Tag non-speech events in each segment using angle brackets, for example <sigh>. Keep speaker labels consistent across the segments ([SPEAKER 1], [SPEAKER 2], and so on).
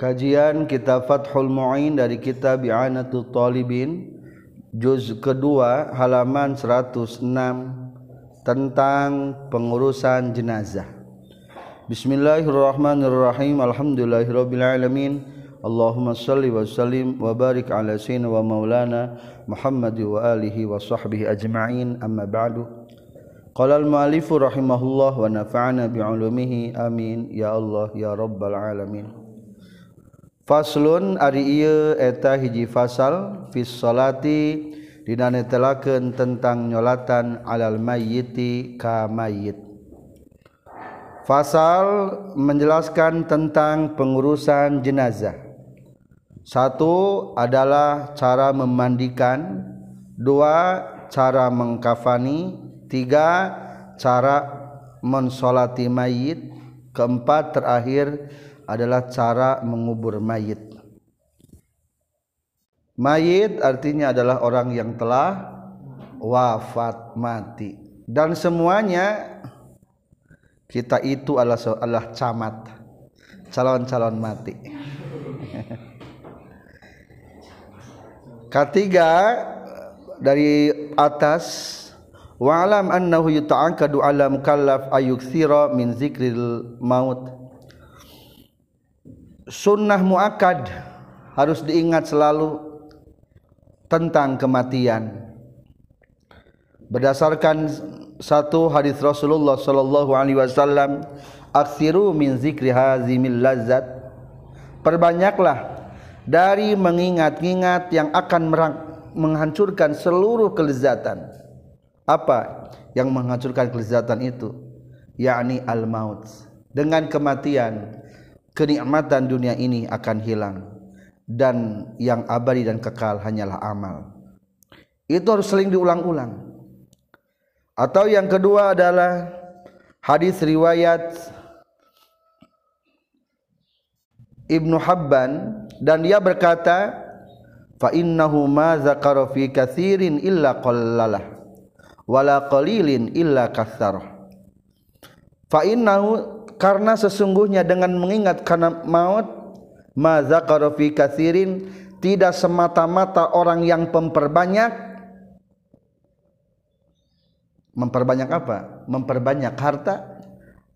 [SPEAKER 1] Kajian Kitab Fathul Mu'in dari Kitab I'anatul Talibin juz kedua halaman 106 tentang pengurusan jenazah. Bismillahirrahmanirrahim. Alhamdulillahirabbil alamin. Allahumma salli wa sallim wa barik ala sayyidina wa maulana Muhammad wa alihi wa sahbihi ajma'in. Amma ba'du. Qala al-mu'allif rahimahullah wa nafa'ana bi'ulumihi amin ya Allah ya rabbal alamin. Faslun ari ieu eta hiji fasal fi salati dina netelakeun tentang nyolatan alal mayyiti ka mayyit. Fasal menjelaskan tentang pengurusan jenazah. Satu adalah cara memandikan, dua cara mengkafani, tiga cara mensolati mayit, keempat terakhir adalah cara mengubur mayit. Mayit artinya adalah orang yang telah wafat mati dan semuanya kita itu adalah adalah camat calon-calon mati. Ketiga dari atas wa'lam annahu yuta'akkadu ala mukallaf ayukthira min zikril maut sunnah muakad harus diingat selalu tentang kematian. Berdasarkan satu hadis Rasulullah sallallahu alaihi wasallam aksiru min zikri hazimil lazat perbanyaklah dari mengingat-ingat yang akan menghancurkan seluruh kelezatan. Apa yang menghancurkan kelezatan itu? Yakni al maut dengan kematian kenikmatan dunia ini akan hilang dan yang abadi dan kekal hanyalah amal. Itu harus sering diulang-ulang. Atau yang kedua adalah hadis riwayat Ibnu Habban dan dia berkata fa innahu ma zakara fi katsirin illa qallalah wala qalilin illa katsarah fa innahu karena sesungguhnya dengan mengingat karena maut mazakara fi katsirin tidak semata-mata orang yang memperbanyak memperbanyak apa? memperbanyak harta.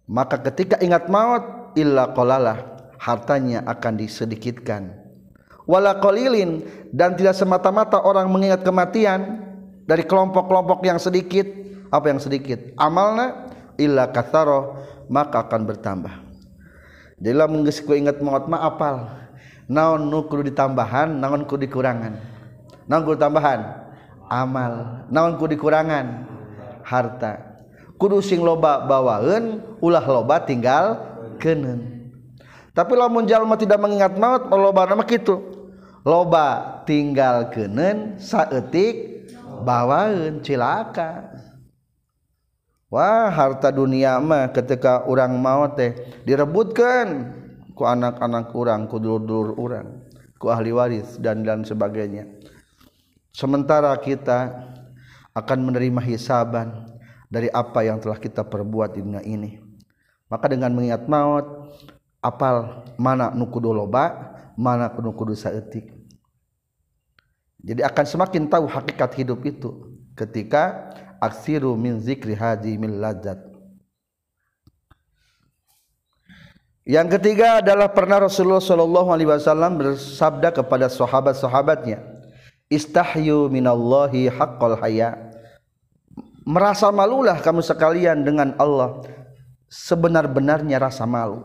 [SPEAKER 1] Maka ketika ingat maut illa qalalah hartanya akan disedikitkan. Wala qalilin dan tidak semata-mata orang mengingat kematian dari kelompok-kelompok yang sedikit. Apa yang sedikit? Amalna illa katsara maka akan bertambah. Jadilah menggesku ingat maut mah apal. Naon nu kudu ditambahan naon kudu dikurangan. Naon kudu tambahan? Amal. Naon kudu dikurangan? Harta. Kudu sing loba bawaeun ulah loba tinggal kenen tapi lamun jalma tidak mengingat maut oh, loba nama kitu. Loba tinggal kenen saetik bawaeun cilaka. Wah harta dunia mah ketika orang mau teh direbutkan ku anak-anak orang, ku dulur-dulur orang, ku ahli waris dan dan sebagainya. Sementara kita akan menerima hisaban dari apa yang telah kita perbuat di dunia ini. Maka dengan mengingat maut, apal mana nu kudu loba, mana nu kudu. Jadi akan semakin tahu hakikat hidup itu ketika aksiru min zikri hadimil ladzat Yang ketiga adalah pernah Rasulullah Shallallahu Alaihi Wasallam bersabda kepada sahabat-sahabatnya, istahyu minallahi haqqal haya. Merasa malulah kamu sekalian dengan Allah sebenar-benarnya rasa malu.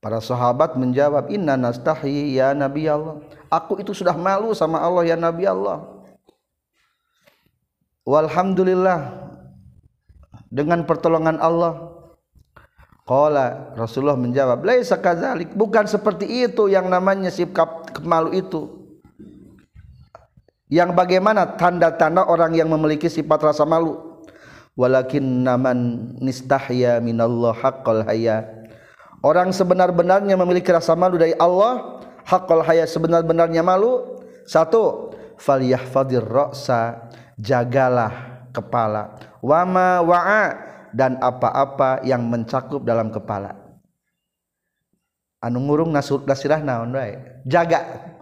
[SPEAKER 1] Para sahabat menjawab, Inna nastahi ya Nabi Allah. Aku itu sudah malu sama Allah ya Nabi Allah. Walhamdulillah dengan pertolongan Allah. Qala Rasulullah menjawab, "Laisa kadzalik." Bukan seperti itu yang namanya sikap kemalu itu. Yang bagaimana tanda-tanda orang yang memiliki sifat rasa malu? Walakin naman nistahya minallah haqqal haya. Orang sebenar-benarnya memiliki rasa malu dari Allah, haqqal haya sebenar-benarnya malu. Satu, falyahfadir ra'sa jagalah kepala. Wama wa'a dan apa-apa yang mencakup dalam kepala. Anu ngurung nasur dasirah naon wae. Jaga.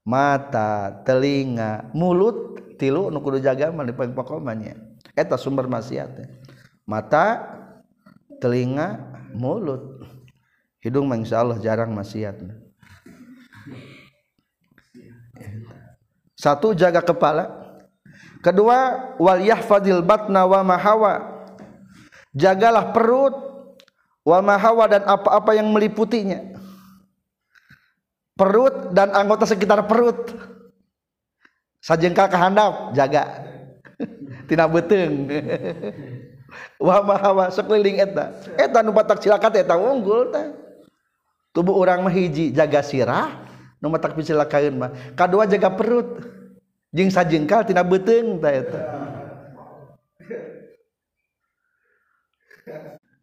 [SPEAKER 1] Mata telinga mulut tilu nu kudu jaga mah pokomannya eta sumber maksiat mata telinga mulut. Hidung mah insyaallah jarang maksiat. Satu jaga kepala kedua wal yahfadil batna wa mahawa jagalah perut wa mahawa dan apa-apa yang meliputinya. Perut dan anggota sekitar perut. Sajengkal kehandap jaga. <laughs> Tina beteng. <laughs> Wa mahawa sekeliling eta. Eta nu batak cilakat eta unggul teh. Tubuh orang mah jaga sirah. Nu batak picilakaeun mah. Kadua jaga perut jeung sajengkal tina beuteung tah eta.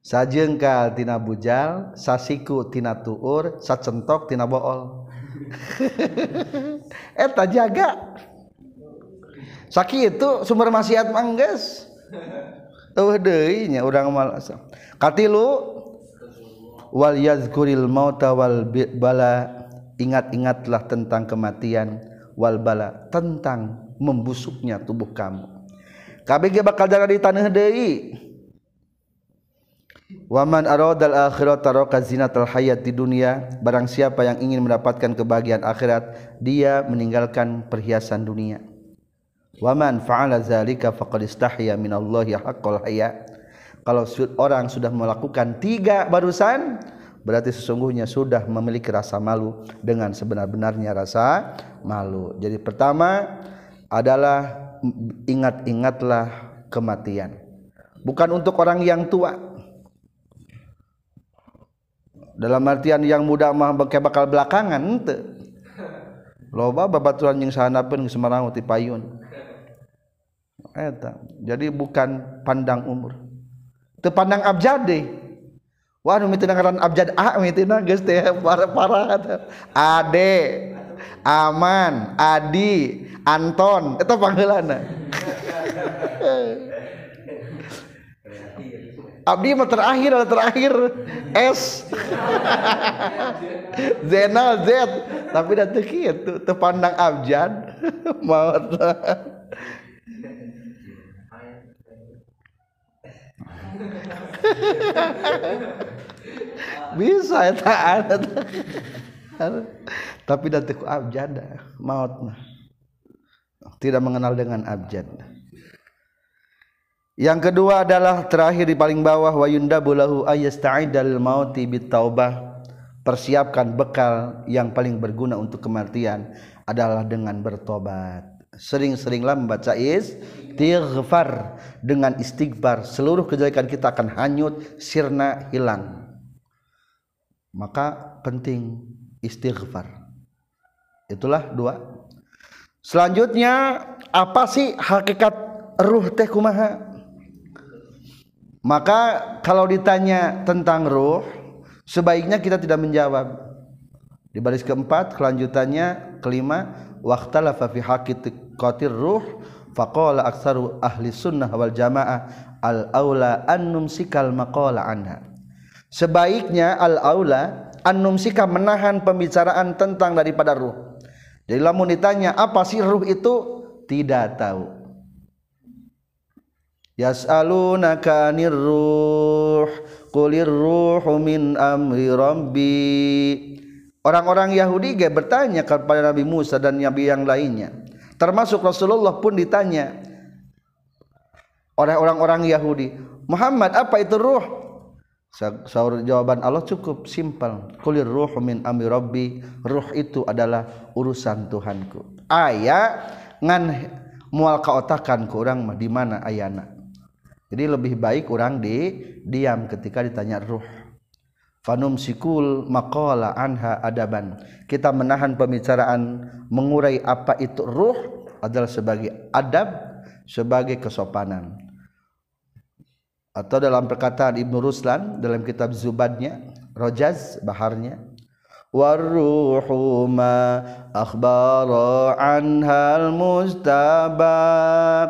[SPEAKER 1] Sajengkal tina bujal sasiku tina tuur sacentok tina bool. <laughs> Eta jaga. Sakit itu sumber maksiat mangges eueuh deui nya urang mal katilu wal yazkuril mauta wal bala ingat-ingatlah tentang kematian. Wal bala tentang membusuknya tubuh kamu. Kabeh bakal jaga di tanah deui. Waman aradal akhirat taraka zinatal hayat di dunia barang siapa yang ingin mendapatkan kebahagiaan akhirat dia meninggalkan perhiasan dunia. Waman fa'ala zalika faqad istahya minallahi haqqal haya kalau orang sudah melakukan tiga barusan berarti sesungguhnya sudah memiliki rasa malu dengan sebenar-benarnya rasa malu. Jadi pertama adalah ingat-ingatlah kematian. Bukan untuk orang yang tua. Dalam artian yang muda mah bakal belakangan ente. Loba babaturan yang sana pun semarang ti payun. Eta. Jadi bukan pandang umur. Teu pandang abjad deh wah nu mitina ngaran abjad a mitina geus teh parah-parah ade aman adi anton eta panggeulana. <laughs> Abdi mah terakhir ada terakhir S. <laughs> Zena Z. Tapi dah teu kitu teu pandang abjad <laughs> maut bisa eta ada. Tapi dah teu abjad maut mah. Tidak mengenal dengan abjad. Yang kedua adalah terakhir di paling bawah wa yundabu lahu ayasta'idal mauti bitaubah. Persiapkan bekal yang paling berguna untuk kematian adalah dengan bertobat. Sering-seringlah membaca istighfar dengan istighfar seluruh kejelekan kita akan hanyut sirna hilang. Maka penting istighfar. Itulah dua. Selanjutnya apa sih hakikat ruh teh kumaha? maka kalau ditanya tentang ruh sebaiknya kita tidak menjawab di baris keempat kelanjutannya kelima waqtalafa fi haqiqatir ruh faqala aktsaru ahli sunnah wal jamaah al aula an numsikal maqala anha. Sebaiknya al aula an numsika menahan pembicaraan tentang daripada ruh. Jadi lamun ditanya apa sih ruh itu? Tidak tahu. Yas'alunaka anir ruh qulir ruhu min amri rabbi. Orang-orang Yahudi ge bertanya kepada Nabi Musa dan nabi yang lainnya termasuk Rasulullah pun ditanya oleh orang-orang Yahudi Muhammad apa itu ruh? Sahur jawaban Allah cukup simpel. Kulir ruh min amri rabbi. Ruh itu adalah urusan Tuhanku. Ayat ngan mual kaotakan ku urang mah di mana ayana jadi lebih baik orang di diam ketika ditanya ruh fanum sikul maqala anha adaban. Kita menahan pembicaraan mengurai apa itu ruh adalah sebagai adab sebagai kesopanan. Atau dalam perkataan Ibnu Ruslan dalam kitab Zubadnya Rojaz baharnya waruhu ma akhbara anhal mustabab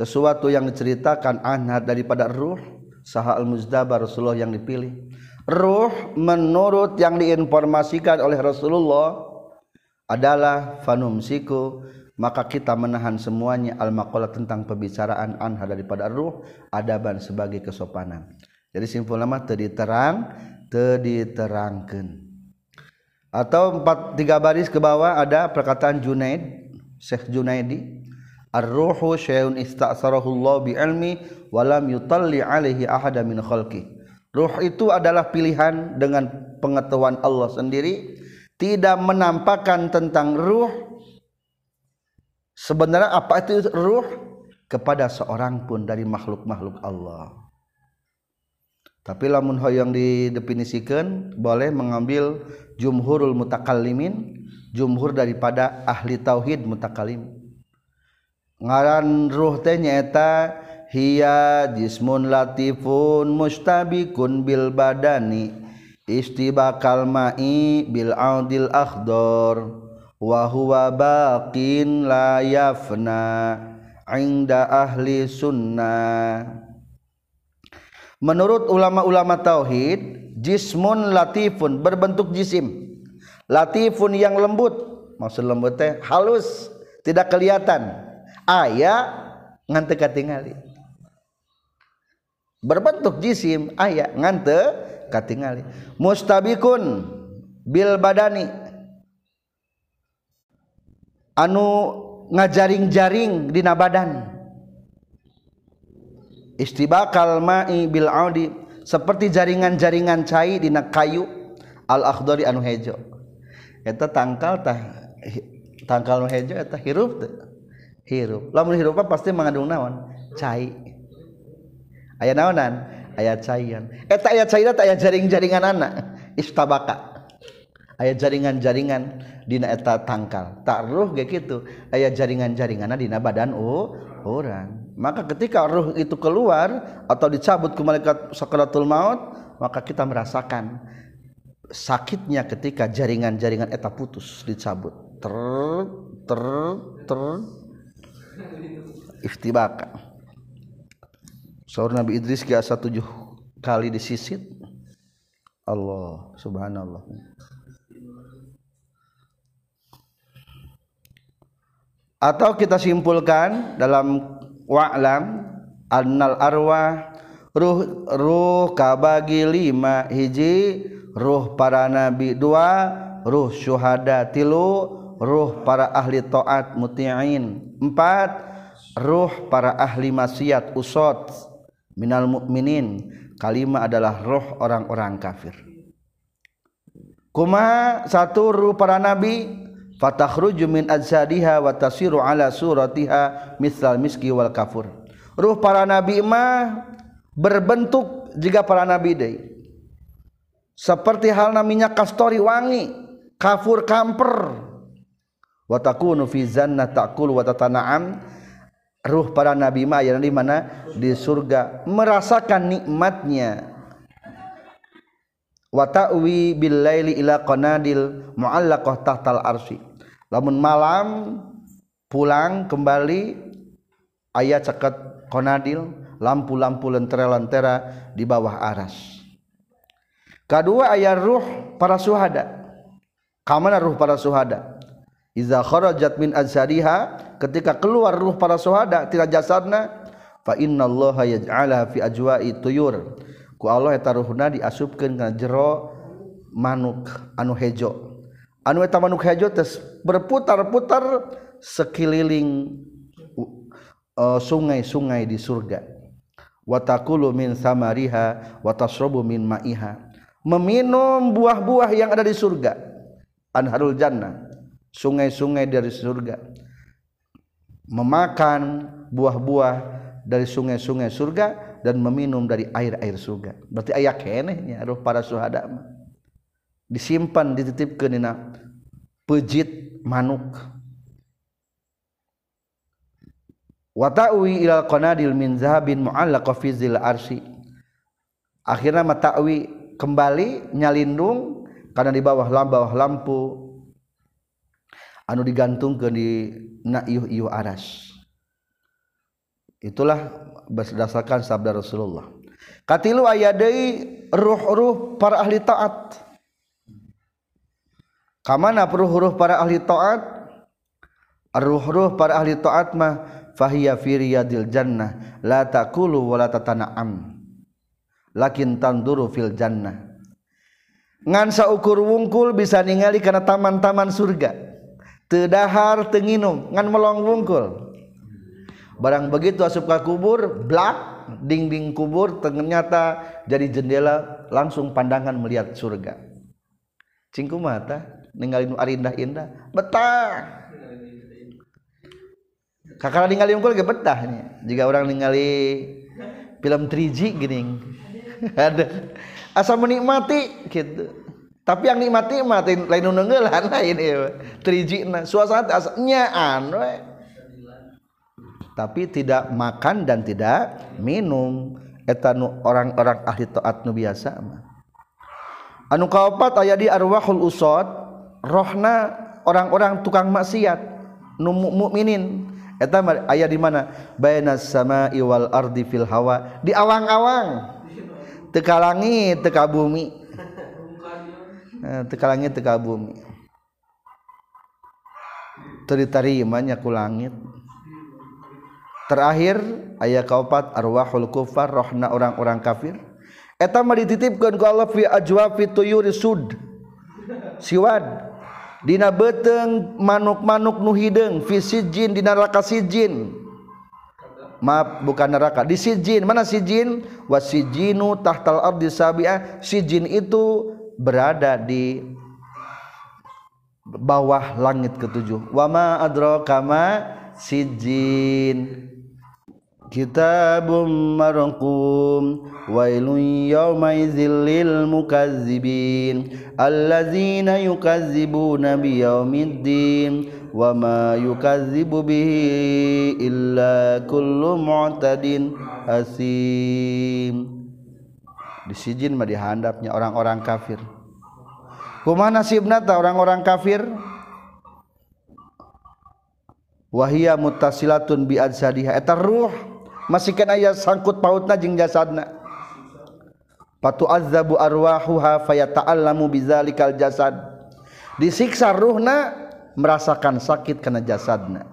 [SPEAKER 1] sesuatu yang diceritakan anha daripada ruh saha al-muzdabar Rasulullah yang dipilih. Ruh menurut yang diinformasikan oleh Rasulullah adalah fanumsiku maka kita menahan semuanya al-maqalah tentang pembicaraan anha daripada ruh adaban sebagai kesopanan. Jadi simpul nama tadi terang tadi terangkan atau empat tiga baris ke bawah ada perkataan Junaid Syekh Junaidi ar-ruhu syai'un ista'sarahu Allah bi ilmi wa lam yutalli alaihi ahada min khalqi ruh itu adalah pilihan dengan pengetahuan Allah sendiri tidak menampakkan tentang ruh. Sebenarnya apa itu ruh? Kepada seorang pun dari makhluk-makhluk Allah. Tapi lamun hoyong didefinisikan boleh mengambil jumhurul mutakallimin jumhur daripada ahli tauhid mutakalim ngaran ruh teh nyaeta hiya jismun latifun mustabikun bil badani istibakal ma'i bil audil akhdar wa huwa baqin la yafna inda ahli sunnah Menurut ulama-ulama tauhid, jismun latifun berbentuk jisim. Latifun yang lembut, maksud lembut teh halus, tidak kelihatan. aya ngante katingali berbentuk jisim aya ngante katingali mustabikun bil badani. Anu ngajaring-jaring dina badan. Istibakal ma'i bil audi seperti jaringan-jaringan cai dina kayu al akhdari anu hejo. Eta tangkal tah tangkal nu hejo eta hirup teh. Hirup. Lamun hirup pasti mengandung naon? Cai. Aya naonan? Aya caian. Eta aya cairan aya jaring-jaringan anak. Istabaka. Aya jaringan-jaringan dina eta tangkal. Tak ruh ge kitu. Aya jaringan-jaringanna dina badan oh orang maka ketika ruh itu keluar atau dicabut ke malaikat sakaratul maut maka kita merasakan sakitnya ketika jaringan-jaringan eta putus dicabut. Ter ter ter iftibaka Saur Nabi Idris biasa tujuh kali disisit. Allah subhanallah. Atau kita simpulkan dalam wa'lam annal arwah ruh ruh kabagi lima hiji ruh para nabi dua ruh syuhada tilu ruh para ahli taat muti'in empat ruh para ahli maksiat usot minal mukminin kalima adalah ruh orang-orang kafir. Kuma satu ruh para nabi fatakhruju min ajsadiha wa tasiru ala suratiha misal miski wal kafur. Ruh para nabi mah berbentuk jika para nabi deui seperti halna minyak kastori wangi kafur kamper. Wa takunu fi zanna ta'kul wa tatana'am ruh para nabi mah yang di mana? Di surga. Merasakan nikmatnya. Wa ta'wi bil laili ila qanadil mu'allaqah tahtal arsy lamun malam pulang kembali ayat ceket konadil lampu-lampu lentera-lentera di bawah aras. Kedua ayat ruh para suhada. Kamana ruh para suhada iza kharajat min azhariha ketika keluar ruh para syuhada tina jasadna fa innallaha yaj'ala fi ajwa'i tuyur. Ku Allah eta ruhna diasupkeun kana jero manuk anu hejo. Anu eta manuk hejo tes berputar-putar sekeliling e, sungai-sungai di surga. Watakulu min samariha watasrobu min ma'iha. Meminum buah-buah yang ada di surga. Anharul jannah. Sungai-sungai dari surga. Memakan buah-buah dari sungai-sungai surga dan meminum dari air-air surga. Berarti ayat kenehnya roh para suhada disimpan dititipkan dina pejit manuk. Wa ta'wi ila qanadil min zahabin mu'allaqa fi zil arsy akhirnya mata'wi kembali nyalindung karena di bawah lampu anu digantung ke di nayuh aras itulah berdasarkan sabda Rasulullah. Katilu ayadai ruh-ruh para ahli taat. Kamana ruh-ruh para ahli taat? Ruh-ruh para ahli taat mah fahiya fi riyadil jannah la taqulu wa la tatana'am. Lakin tanduru fil jannah. Ngansa ukur wungkul bisa ningali karena taman-taman surga tedahar tenginum ngan melong wungkul. Barang begitu asup ke kubur blak dinding kubur ternyata jadi jendela langsung pandangan melihat surga. Cingku mata ningali nu indah-indah betah. Kakak ningali wungkul ge betahnya jika orang ningali film 3G gini. <laughs> Ada asal menikmati gitu tapi yang nikmati mati lain nu <laughs> lain ieu. Trijina suasana nyaan anu tapi tidak makan dan tidak minum. Eta nu orang-orang ahli taat nu biasa mah. Anu kaopat aya di arwahul usad rohna orang-orang tukang maksiat nu mukminin. Eta aya di mana? Bainas sama'i wal ardi fil hawa. Di awang-awang. Teka langit teka bumi. Eh, teka langit teka bumi. Teritarimanya ku langit. Terakhir ayat kaopat arwahul kufar rohna orang-orang kafir. Eta mah dititipkeun ku Allah fi ajwafi tuyuri sud. Siwad. Dina beteng manuk-manuk nu hideung fi sijin dina neraka sijin. Maaf bukan neraka di sijin. Mana sijin? Wasijinu tahtal ardi sabi'ah. Sijin itu berada di bawah langit ketujuh. Wama adraka ma sijin kitabum marqum wailun yawmaidzil lil mukazzibin. Allazina yukazzibuna biyaumiddin wa ma yukadzibu bihi illa kullu mu'tadin asim disijin mah dihandapnya orang-orang kafir. Kumaha nasibna ta orang-orang kafir? Wahia muttasilatun bi adzadiha eta ruh masih kan aya sangkut pautna jeung jasadna. Patu azabu arwahuha fayata'allamu bizalikal jasad. Disiksa ruhna merasakan sakit karena jasadna.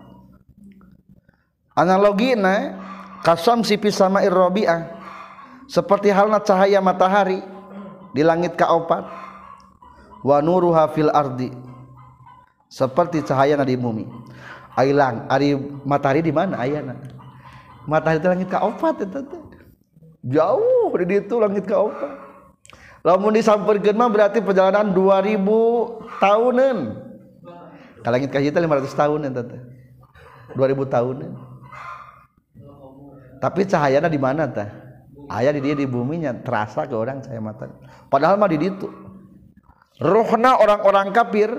[SPEAKER 1] Analogina kasam sipi sama irrobiah seperti halnya cahaya matahari di langit kaopat. Wa nuruha fil ardi. Seperti cahaya di bumi. Ailang ari matahari di mana? Ayana matahari di langit kaopat itu jauh di itu langit kaopat. Lamun disamperkeun mah berarti perjalanan 2000 tahunan. Langit ka kita 500 tahun ya tante 2000 tahun ya. tapi cahayanya di mana teh ayah di dia di buminya terasa ke orang cahaya mata padahal mah di ditu. Rohna orang-orang kafir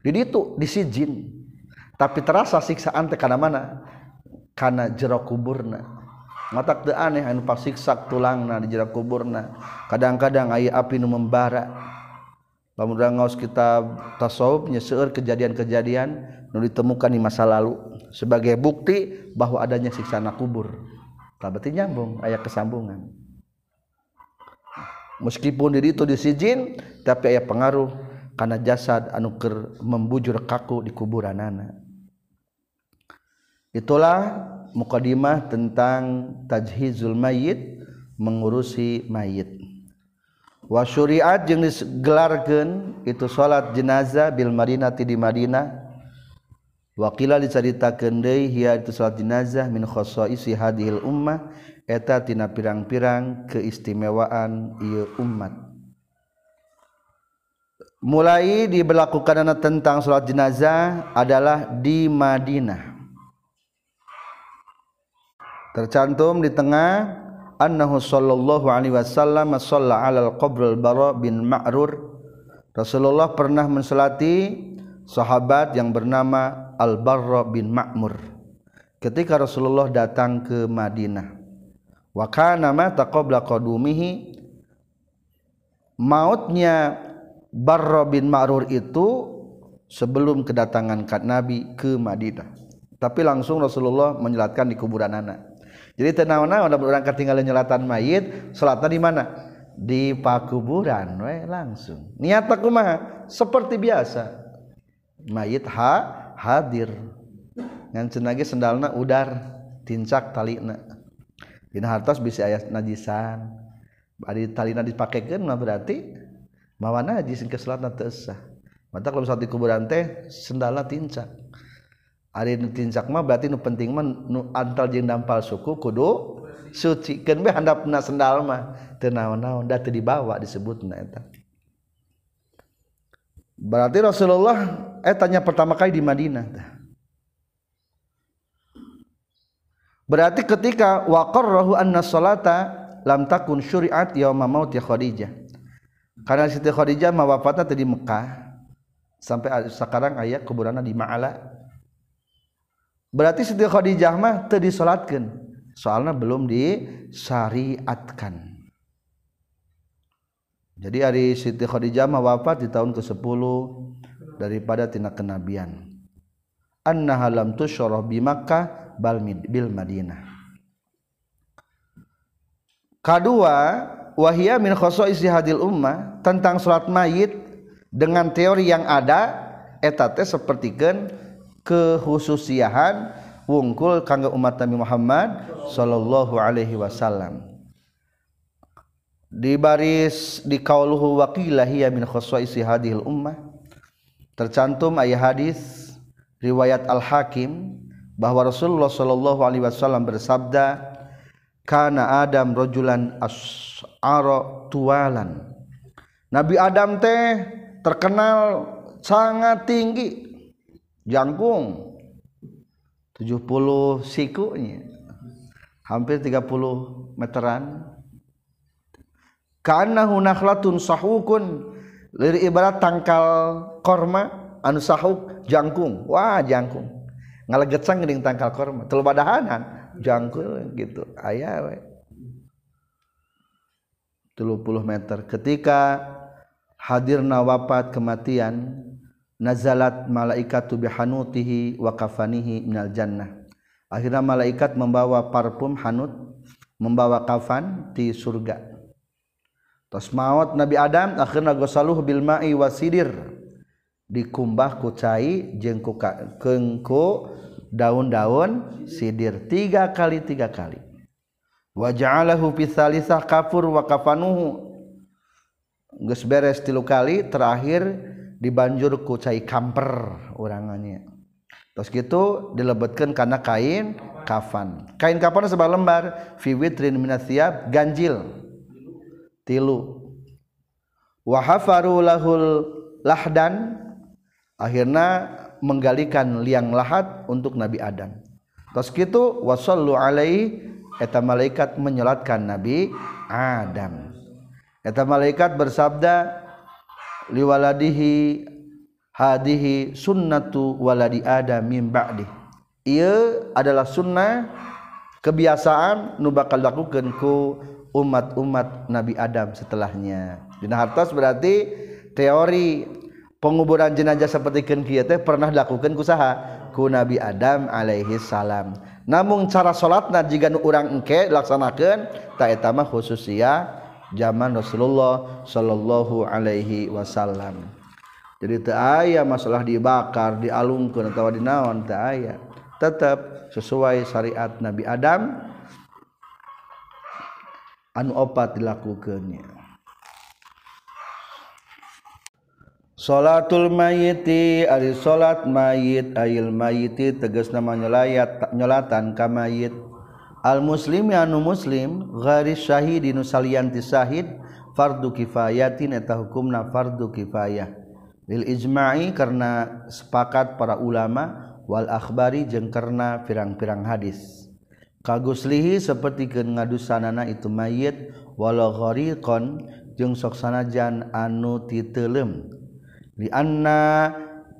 [SPEAKER 1] di ditu di sijin tapi terasa siksaan teh kana mana? Karena jero kuburna. Mata teu aneh anu pasiksa tulangna di jero kuburna. Kadang-kadang aya api nu membara. Lamun ngaos kita tasawufnya seueur kejadian-kejadian nu ditemukan di masa lalu. Sebagai bukti bahwa adanya siksa kubur. berarti nyambung ayat kesambungan. Meskipun diri itu disijin tapi ayat pengaruh karena jasad anuker membujur kaku di kuburan anak itulah mukadimah tentang tajhizul mayit mengurusi mayit. Wasyuriat jenis gelargen itu salat jenazah bil madinati di Madinah wakila dicerita Kende itu salat jenazah minkhoso isi hadil Ummah. Etatina pirang-pirang keistimewaan umat. Mulai diberlakukan tentang salat jenazah adalah di Madinah. Tercantum di tengah annahu sallallahu alaihi wasallam shalla 'alal qabril bara bin ma'rur. Rasulullah pernah mensalati sahabat yang bernama Al Barra bin Ma'mur. Ketika Rasulullah datang ke Madinah wa kana mata qabla qadumihi mautnya Barra bin Ma'rur itu sebelum kedatangan kat nabi ke Madinah. Tapi langsung Rasulullah menyelatkan di kuburan anak. Jadi tenang-tenang udah berangkat tinggal nyelatan mayit salatnya di mana? Di pakuburan we langsung. Niat aku mah seperti biasa mayit ha hadir. Ngan cenage sendalna udar tincak talina. Dina hartos bisa aya najisan. Ari talina dipakekeun mah berarti mawa najis ke salatna teu sah. Mata kalau saat di kuburan teh sendalna tincak. Ari nu tincak mah berarti nu penting mah nu antal jeung dampal suku kudu suci keun be handapna sendal mah. Teu naon-naon da teu dibawa disebutna eta. Berarti Rasulullah eh tanya pertama kali di Madinah. Berarti ketika waqarrahu anna salata lam takun syuri'at yauma mauti Khadijah. Karena Siti Khadijah mah wafatna di Mekah. Sampai sekarang ayat kuburanna di Ma'ala. Berarti Siti Khadijah mah teu disolatkeun soalnya belum disyariatkan jadi hari Siti Khadijah wafat di tahun ke-10 daripada tina kenabian. Annaha lam tusyarah bi Makkah bal bil Madinah. Kedua wahia min khosa'isi hadil ummah tentang salat mayit dengan teori yang ada etate sepertikan kehususiahan wungkul kanggo umat Nabi Muhammad sallallahu alaihi wasallam di baris di qauluhu waqilah hiya min khaswaisi hadhil ummah. Tercantum ayat hadis riwayat Al-Hakim bahwa Rasulullah sallallahu alaihi wasallam bersabda kana Adam rajulan as'ara tualan Nabi Adam teh terkenal sangat tinggi jangkung 70 sikunya hampir 30 meteran karena hunakhlatun sahukun. Liri ibarat tangkal korma anu sahuk jangkung. Wah jangkung. Ngaleget geuning tangkal korma. Telu badahanan jangkung gitu. Aya we. 30 meter. Ketika hadirna wafat kematian nazalat malaikatu bihanutihi wa kafanihi minal jannah. Akhirnya malaikat membawa parfum hanut membawa kafan di surga tos maut Nabi Adam akhirnya gosaluh bil ma'i wasidir dikumbah ku cai jeung ku kengku daun-daun sidir. Tiga kali tiga kali. Wa ja'alahu fi salisah kafur wa kafanuhu. Geus beres tilu kali terakhir dibanjur ku cai kamper urangannya. Terus gitu dilebetkan karena kain kafan. Kain kafan sebuah lembar fi witrin minasiab ganjil tilu. Wahafaru lahul lahdan. Akhirnya menggalikan liang lahat untuk Nabi Adam. Terus gitu wasallu alaihi eta malaikat menyolatkan Nabi Adam. Eta malaikat bersabda liwaladihi hadihi sunnatu waladi adam min ba'di. Ieu adalah sunnah kebiasaan nu bakal lakukeun ku umat-umat Nabi Adam setelahnya. Dina hartos berarti teori penguburan jenazah seperti ken teh pernah dilakukan kusaha ku Nabi Adam alaihi salam. Namun cara salatna jika orang engke laksanakan tak etama khususia zaman Rasulullah sallallahu alaihi wasallam. Jadi teu aya masalah dibakar dialungkan atau dinaon tak aya. Tetap sesuai syariat Nabi Adam anu opat dilakukannya. Salatul mayiti ari salat mayit ayil mayiti tegas nama nyelayat nyolatan ka mayit. Al muslimi anu muslim gharis syahidinu salianti syahid fardu kifayatin eta hukumna fardu kifayah. Lil ijma'i karena sepakat para ulama wal akhbari jeung karena pirang-pirang hadis. kaguslihi seperti ngadusanana itu mayit walau gharikon jeung sok sanajan anu titelem lianna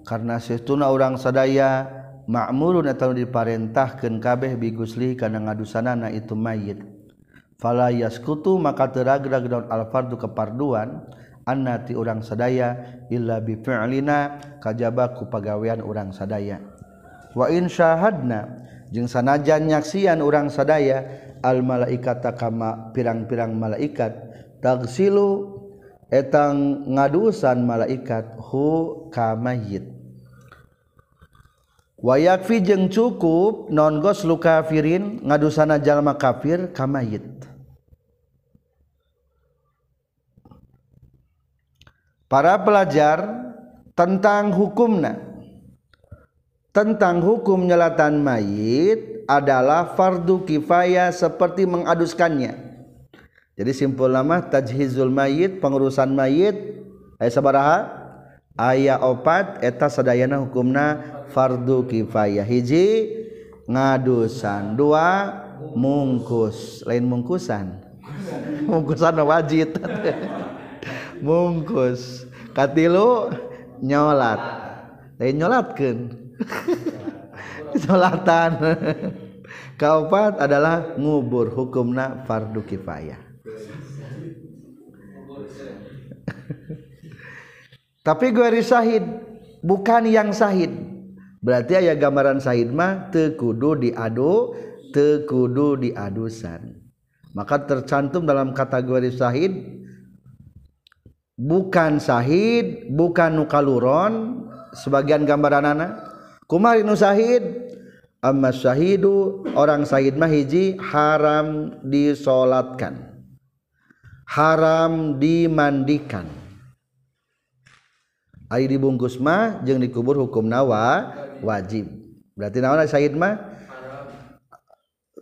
[SPEAKER 1] karena setuna orang sadaya ma'murun atau diparentahkan kabeh bigusli karena ngadusanana itu mayit. Fala yaskutu maka teragrag daun alfardu keparduan annati orang sadaya illa bi fi'lina kajaba ku pagawean orang sadaya. Wa in syahadna jeung sanajanyaksian orang sadaya al-malaika takama pirang-pirang malaikat tagsilu etang ngadusan malaikat hu kamayit wayakfi jeung cukup non gos lu kafirin ngadusana jalma kafir kamayit para pelajar tentang hukumna tentang hukum nyelatan mayit adalah fardu kifayah seperti mengaduskannya. Jadi simpul nama tajhizul mayit, pengurusan mayit, ayat sabaraha, ayat opat, eta sadayana hukumna fardu kifayah. Hiji, ngadusan. Dua, mungkus. Lain mungkusan. mungkusan wajib. <laughs> mungkus. Katilu, nyolat. Lain nyolatkan <laughs> Salatan kaopat adalah ngubur hukumna fardu kifayah. <laughs> Tapi gue sahid bukan yang sahid. Berarti ayah gambaran sahid mah tekudu diadu tekudu diadusan maka tercantum dalam kategori sahid bukan sahid bukan nukaluron sebagian gambaran anak kumari nu syahid amma syahidu orang syahid mah hiji haram disolatkan. Haram dimandikan. Ari dibungkus mah jeung dikubur hukum nawa wajib. Berarti naon syahid mah?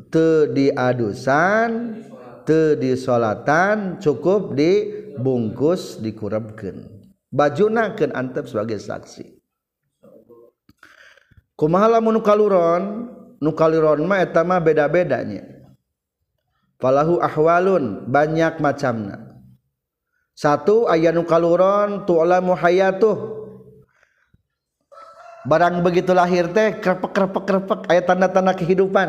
[SPEAKER 1] Teu diadusan teu disolatan cukup dibungkus dikurebkeun bajunakeun antep sebagai saksi. kumahalamun kaluron? Nukaluron ma etama beda-bedanya. Falahu ahwalun banyak macamna. Satu ayat nukaluron tu'lamu hayatuh. Barang begitu lahir teh krepek krepek krepek ayat tanda-tanda kehidupan.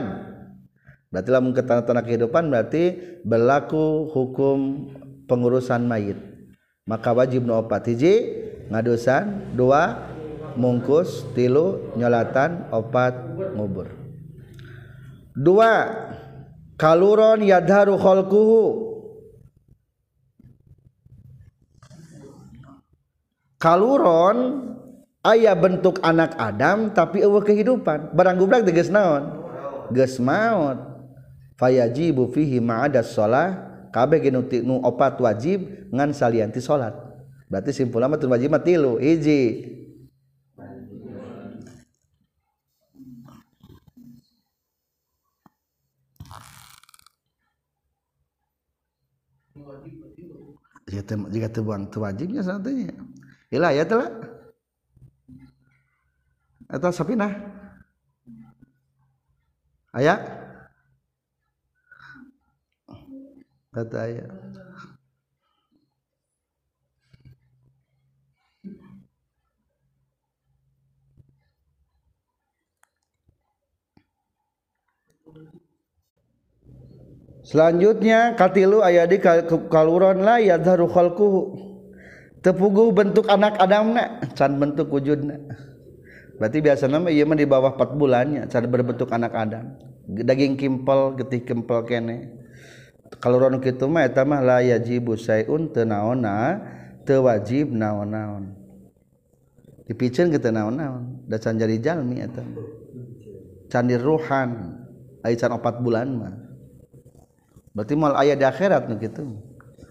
[SPEAKER 1] Berarti lamun ke tanda-tanda kehidupan berarti berlaku hukum pengurusan mayit. Maka wajib nu opat. Hiji ngadosan. Dua mungkus tilu nyolatan opat ngubur. Dua kaluron yadharu khalquhu. Kaluron ayah bentuk anak Adam tapi eueuh kehidupan. Barang gubrak tegas naon? Geus maot fayajibu fihi ma'adas shalah kabeh genu nu opat wajib ngan salianti salat berarti simpulna mah wajib mah tilu hiji. ya te, jika tebuang tewajibnya sanatnya ilah ya telah. Atau sapinah ayat kata ayat selanjutnya katilu aya di kaluron la yadharu khalquhu. Tepuguh bentuk anak adamna can bentuk wujudna. Berarti biasa nama iya mah di bawah 4 bulannya cara berbentuk anak adam. Daging kimpel getih kimpel kene. Kaluron kitu mah eta mah la yajibu sayun teu naonna teu wajib naon-naon. Dipicen ke teu naon-naon da can jadi jalmi eta can ruhan aya can 4 bulan mah berarti mal ayat di akhirat nu kitu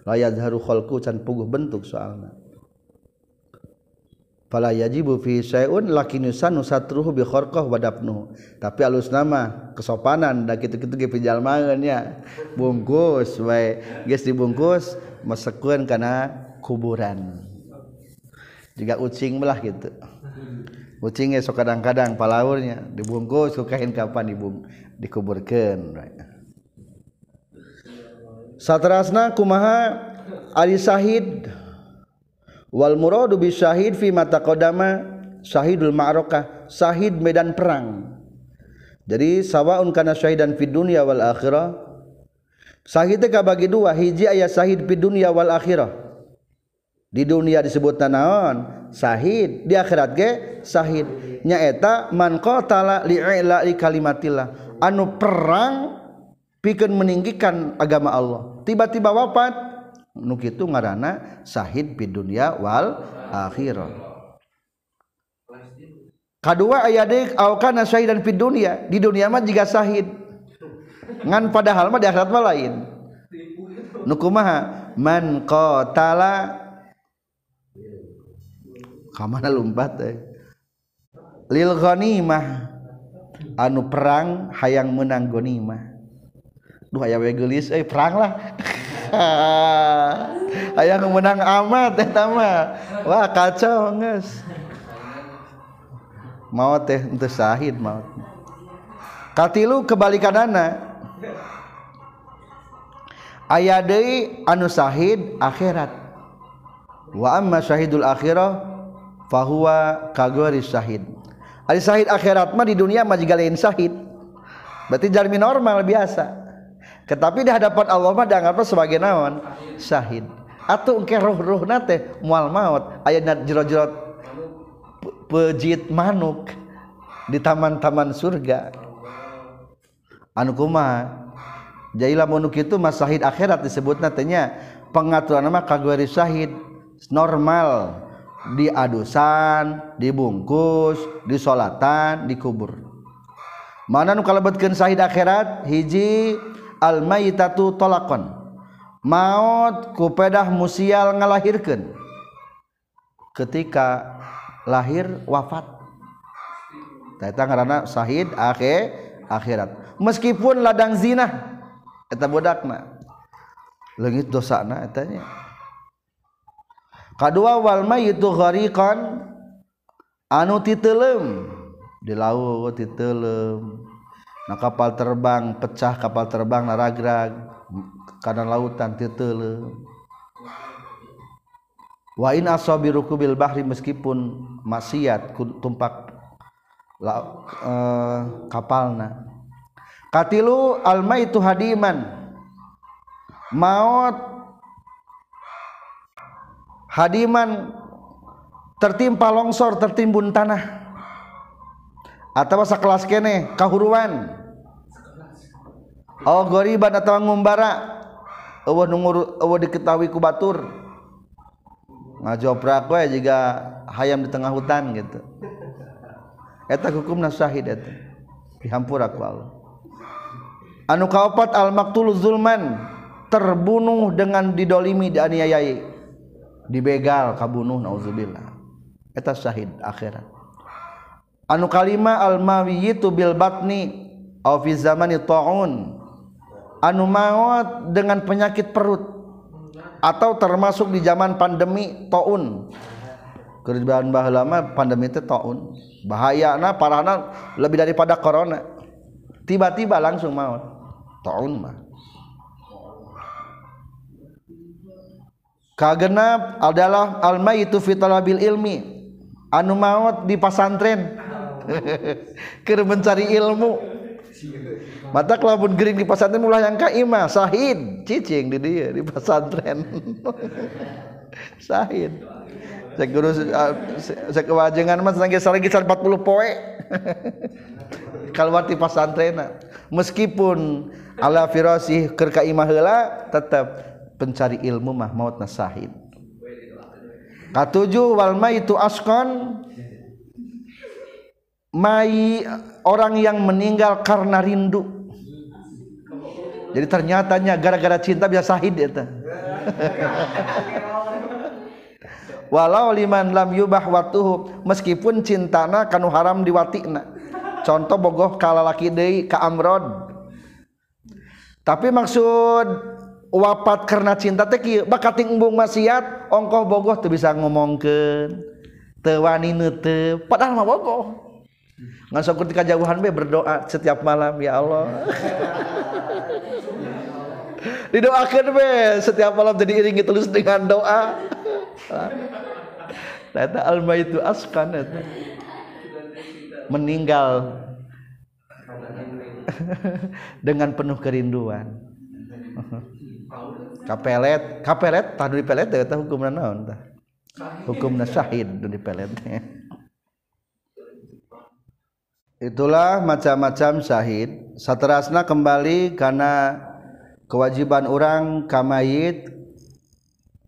[SPEAKER 1] la yadharu khalqu can puguh bentuk soalna fala yajibu fi syai'un lakin yusanu satruhu bi kharqah wa tapi alus nama kesopanan da kitu-kitu ge pijalmaeun nya bungkus wae. Geus dibungkus masekueun kana kuburan. Juga ucing belah gitu. Ucingnya sok kadang-kadang palaurnya dibungkus ku kain kapan dibung dikuburkeun right. satrasna kumaha? Ari syahid wal muradu bi syahid fi mata qadama syahidul ma'rakah syahid medan perang. Jadi sawaun kana syahidan fid dunya wal akhirah. Syahid teh kabagi dua hiji aya syahid fid dunya wal akhirah. Di dunia disebut naon? Syahid di akhirat ge syahid nyaeta man qatala li'ila li kalimatillah. Anu perang pikeun meninggikan agama Allah. Tiba-tiba wafat. Nuk itu ngaranana Shahid di duniawal akhirat kedua aya Syahid dan dunia di dunia mah jika Shahid ngan padahal mah di akhirat lain. Nukumaha man qatala. Kamana lumpat eh. lil ghanimah. Anu perang hayang menang ghanimah duh aya we geulis euy eh, perang lah. <laughs> Hayang menang meunang amat eta mah wah kacau geus. Mau teh henteu sahid mau katilu kebalikanana aya deui anu sahid akhirat. Wa amma syahidul akhirah fahuwa kagori syahid. Ari syahid akhirat mah di dunia mah juga lain syahid berarti jalmi normal biasa. tetapi di hadapan Allah mah dianggapna sebagai naon? Syahid. Atau engke ruh-ruhna teh moal maut. Aya jero-jero pejit manuk di taman-taman surga. Anu kumaha? Jadi lamun itu mas syahid akhirat disebut nantinya pengaturan nama kategori syahid. Normal. Di adusan, dibungkus, disolatan, dikubur. Mana nu kalebetkeun syahid akhirat? Hiji almaitatu tolakon maut kupedah musial ngalahirkan ketika lahir wafat. Eta ngaranna sahid akhir akhirat. Meskipun ladang zina eta budakna leungit dosana eta nya. Kadua wal mayitu ghariqan anu titelem. Di laut titelem. nah kapal terbang pecah kapal terbang naragrag karena lautan titele wa in asabi rukubil bahri meskipun maksiat tumpak la, e, kapalna. Katilu almaitu hadiman. Maut hadiman tertimpa longsor tertimbun tanah. atau bahasa kelas kene kahuruan. Oh goriban atau ngumbara eueuh nungur eueuh diketahui ku batur. Ngajoprak we jika hayam di tengah hutan gitu. Eta hukumna syahid eta. Dihampura ku Allah. Anu kaopat al maktul zulman terbunuh dengan didolimi dianiayai. Dibegal kabunuh nauzubillah. Eta syahid akhirat. Anu kalima al mawiyitu bil batni aw fi zamani taun. Anu maut dengan penyakit perut atau termasuk di zaman pandemi taun. Kerjaan baheula mah pandemi itu taun. Bahayana parahna lebih daripada corona. Tiba-tiba langsung maut taun mah. Kagenap adalah alma itu fitalabil ilmi. Anu maut di pasantren ker mencari ilmu. Mata kelabun gering di pasantren mulai yang kaima sahid. Cicing di dia di pasantren <laughs> sahid. Saya guru saya kewajengan mas lagi lagi 40 poe. <laughs> Kalau di pasantren meskipun ala firasih ker kaimah heula tetap pencari ilmu mah maut nasahid katujuh wal itu askon mai orang yang meninggal karena rindu. Jadi ternyatanya gara-gara cinta bisa sahid itu <laughs> walau liman lam yubah watuhu meskipun cintana kanu haram diwatikna. Contoh bogoh kala laki deui ka amrod. Tapi maksud wapat karena cinta teh kieu bakat embung maksiat ongkoh bogoh tuh bisa ngomongkeun teu wani neuteup padahal mah bogoh ngan sok ketika jauhan be. Berdoa setiap malam ya Allah. Didoakan be. Setiap malam jadi iringi terus dengan doa. Tata alma itu askan itu meninggal. Dengan penuh kerinduan. Kapelet. Kapelet? Tah di pelet teh hukum naon tah? Hukum nasyahid di pelet itulah macam-macam syahid. Saterasna kembali karena kewajiban orang kamayit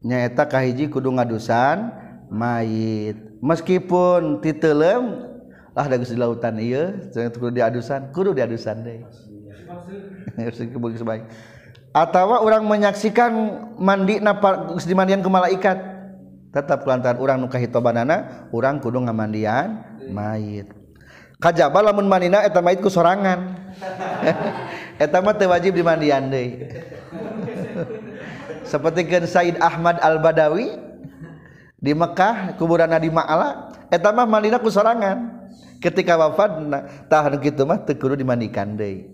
[SPEAKER 1] nyaeta kahiji kudu ngadusan mayit. Meskipun titelem lah dagus di lautan iya kudu diadusan kudu diadusan deh. <laughs> Atau orang menyaksikan mandi napa dimandian ke malaikat. Tetap kelantaran orang nukah hitobanana orang kudu ngamandian mayit. kajaba lamun manina eta mah ku sorangan. <laughs> Eta mah teu wajib dimandian deui. Seperti kan Said Ahmad Al Badawi di Mekah kuburanna di Ma'ala eta mah manina ku sorangan. Ketika wafat tahan gitu mah teu kudu dimandikan deui.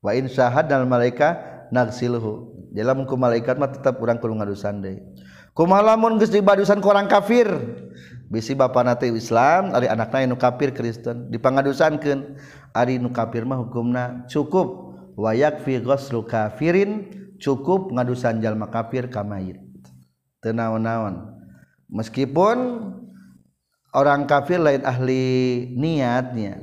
[SPEAKER 1] Wa in syahadal malaika nagsilhu. Dalam ku malaikat mah tetap urang kudu ngadusan deui. Kumalamun geus dibadiusan ku orang kafir? bisi bapak nate Islam ari anakna nu kafir Kristen. Dipangadusankeun ari nu kafir mah hukumna cukup. Wayak fi ghuslu kafirin cukup ngadusan jalma kafir ka mayit. Teu naon-naon. Meskipun orang kafir lain ahli niatnya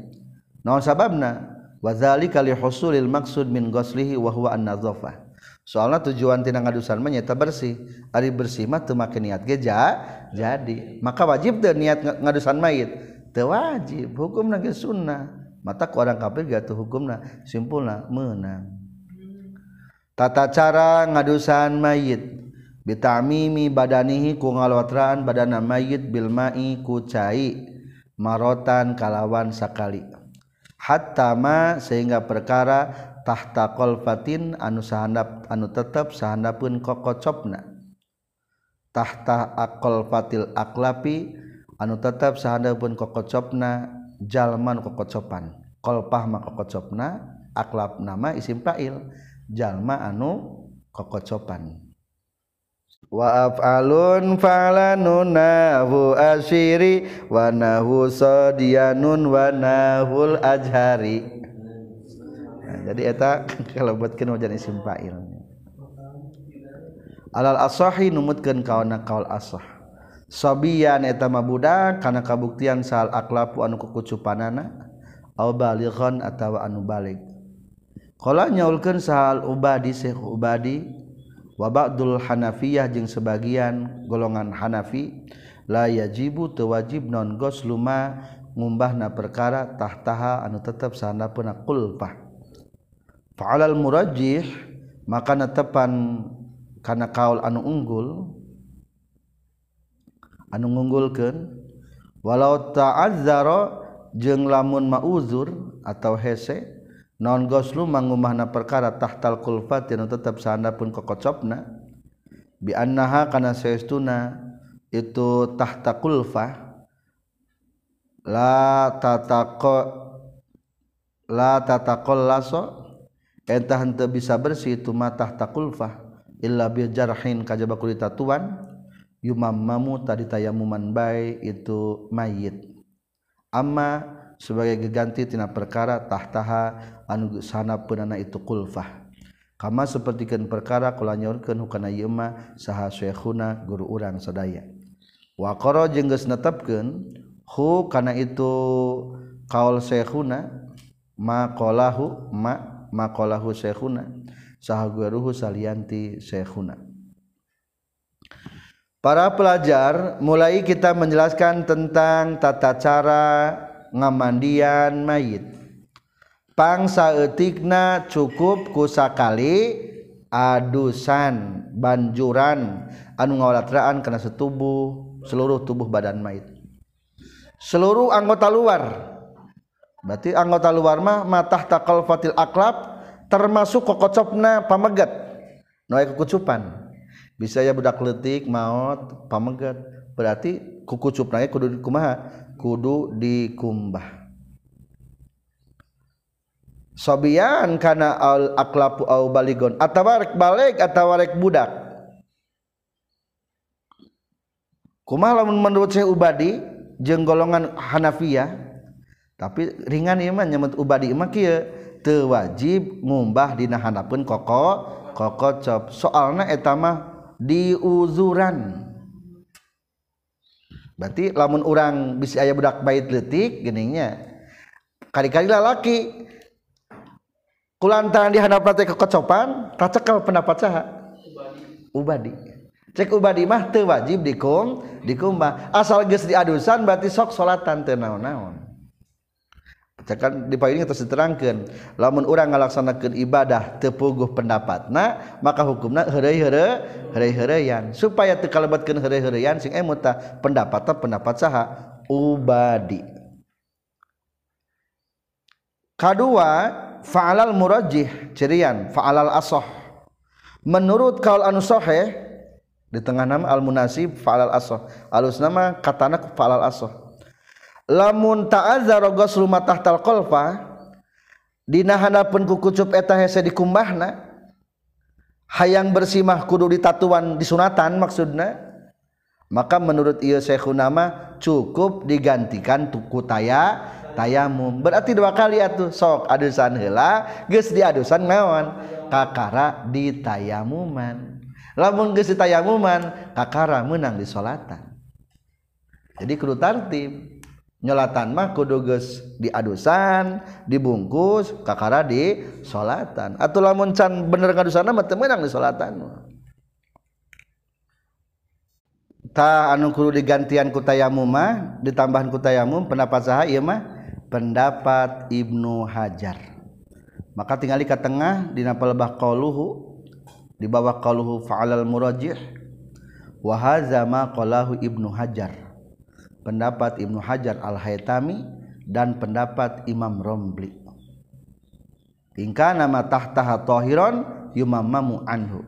[SPEAKER 1] naon sababna? Wadzalika li husulil maqsud min ghuslihi wa huwa an-nadhafah. Soalnya tujuan tina ngadusan mah nyata bersih. Ari bersih mah teu niat ge jadi. Maka wajib teu niat ngadusan mayit. Teu wajib hukumna ge sunnah. Mata ku orang kafir gatuh hukumna. Simpulna meunang tata cara ngadusan mayit. Bitamimi badanihi ku ngalwatraan badana mayit bil mai ku cai. Marotan kalawan sakali. Hatama sehingga perkara tahta qalfatin anu sahandap anu tetep sahandapun kokocopna. Tahta aqalfatil aqlapi anu tetep sahandapun kokocopna jalman kokocopan. Qalpah mah kokocopna aklap nama isim fa'il. Jalma anu kokocopan. Wa af'alun fa'lanun nahu asyiri wa nahu sadiyanun wa nahul ajhari nah, jadi eta <laughs> kalau buatkan wajan isim fa'il alal asahi numutkan kawana kaul asah. Sabiyan eta mabudak karena kabuktian sal aklapu anu kukucupanana au balighan atawa anu balik. Kala nyaulkan sal ubadi syekh ubadi wa ba'dul hanafiyah jeung sebagian golongan hanafi la yajibu tewajib non gosluma ngumbahna perkara tahtaha anu tetap sana pun kulpah fa'alal murajjih maka netepan kana kaul anu unggul anu ngunggulkeun walau ta'azzara jeung lamun mauzur atau hese non goslu mangumahna perkara tahtal kulfat anu tetep saanda pun kokocopna bi annaha kana saestuna itu tahta kulfah la tataqo la tataqallaso eta henteu bisa bersih itu matah takulfah illa bi jarhin kajaba kulit tatuan. Yumammamu tadi tayammuman bae itu mayit. Amma sebagai geganti tina perkara tahtaha anu sana penana itu kulfah. Kama sapertikeun perkara kula nyaurkeun hukana ieu mah saha syekhuna guru urang sadaya. Wa qara jeung geus netepkeun hu kana itu kaul syekhuna ma qalahu ma maqalahu syekhuna saha guruhu salianti syekhuna Para pelajar mulai kita menjelaskan tentang tata cara ngamandian mayit. Pangsa etikna cukup kusakali adusan banjuran anu ngawalatraan karena setubuh seluruh tubuh badan mayit. Seluruh anggota luar berarti anggota luar mah matah takal fatil aklab termasuk kokocopna pamegat. Noai kekucupan. Bisa ya budak letik maut pamegat. Berarti kukucupna kudu kumaha? Kudu dikumbah. Sobian karena al aklapu au baligon. Atawa rek balik atawa rek budak. Kumaha lamun menurut saya ubadi jeung golongan Hanafiyah tapi ringan ieu mah nyamut ubadi mah kieu teu wajib ngumbah dina handapeun koko koko cop. Soalna eta mah diuzuran. Berarti lamun orang bisa ayah budak bait letik geningnya kali-kali lalaki kulantaran di hadap teh kekocopan tak cekal pendapat saha? Ubadi cek ubadi mah teu wajib dikum dikumbah. Asal geus diadusan berarti sok salatan teu naon-naon kan di poin terus diterangkan. Lamun orang ngalaksanakan ibadah tepuguh pendapat nah maka hukumnya herai herai herai heraian supaya tekalebatkan herai heraian sing emuta pendapat pendapat saha ubadi. Kedua fa'alal murajih cirian fa'alal asoh. Menurut kaul anu di tengah nama al munasib fa'alal asoh. Alus nama katana fa'alal asoh lamun ta'adzara ghuslu matahtal qalfa dina handapun ku kucup eta hese dikumbahna hayang bersimah kudu ditatuan disunatan maksudna maka menurut ieu mah cukup digantikan tuku taya tayamum. Berarti dua kali atuh sok adusan heula geus diadusan naon kakara di tayamuman lamun geus di tayamuman kakara menang di salatan. Jadi kudu tartib nyolatan mah kudu geus diadusan dibungkus kakara di salatan atuh lamun can bener ngadusana mah teu meunang di salatan ta anu kudu digantian ku tayamum mah ditambahan ku tayamum pendapat saha ieu mah? Pendapat Ibnu Hajar. Maka tinggali ke tengah dina pelebah qauluhu di bawah qauluhu fa'alal murajih wa hadza ma qalahu Ibnu Hajar pendapat Ibnu Hajar Al-Haytami dan pendapat Imam Rombli ingkana ma tahtaha tahiran yumammamu anhu.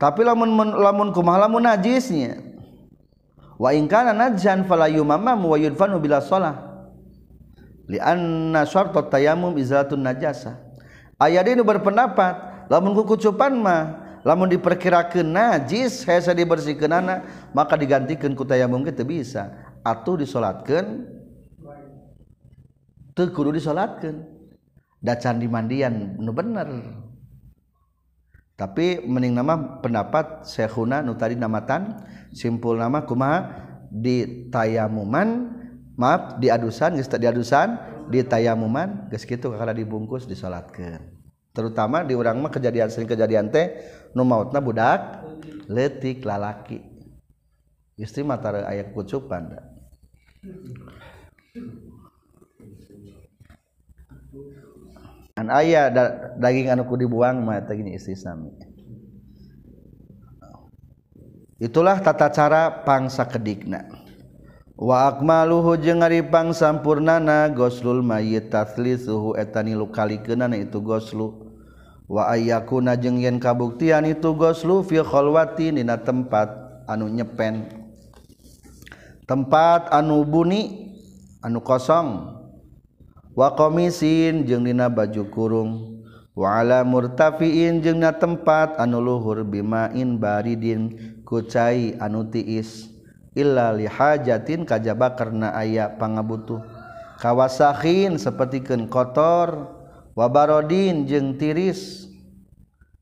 [SPEAKER 1] Tapi lamun lamun kumaha lamun najisnya? Wa ingkana najjan fala yumammamu wa yudfanu bila shalah. Li anna syartut tayammum izatun najasa. Aya ini berpendapat lamun kukucupan mah lamun diperkirakan najis hese dibersihkan anak maka digantikan kutayamum kita bisa. Atau disolatkan kudu disolatkan dacan dimandian nu bener. Tapi mending nama pendapat Syekhuna nu tadi namatan simpul nama kumaha? Di tayamuman maaf di adusan geus di adusan di tayamuman geus kitu kakala dibungkus disolatkeun. Terutama di urang mah kejadian sering kejadian teh nu mautna budak letik lalaki. Istri mata ayat kucupan da. an ayah da, daging anuku dibuang mata gini istri sami. Itulah tata cara pangsa kedikna. Wa akmaluhu jeung ari pangsampurnana goslul mayit taslisuhu etani lukalikeunana itu goslu. wa ayakuna jeung yen kabuktian itu goslu fi khalwati dina tempat anu nyepen. Tempat anu buni anu kosong. Wa komisin jeung dina baju kurung. Waala murtafiin jeung dina tempat anu luhur bimain baridin kucai anu tiis. Illa lihajatin kajaba karena aya pangabutuh. Kawasahin sapertikeun kotor. wabarodin jeung tiris.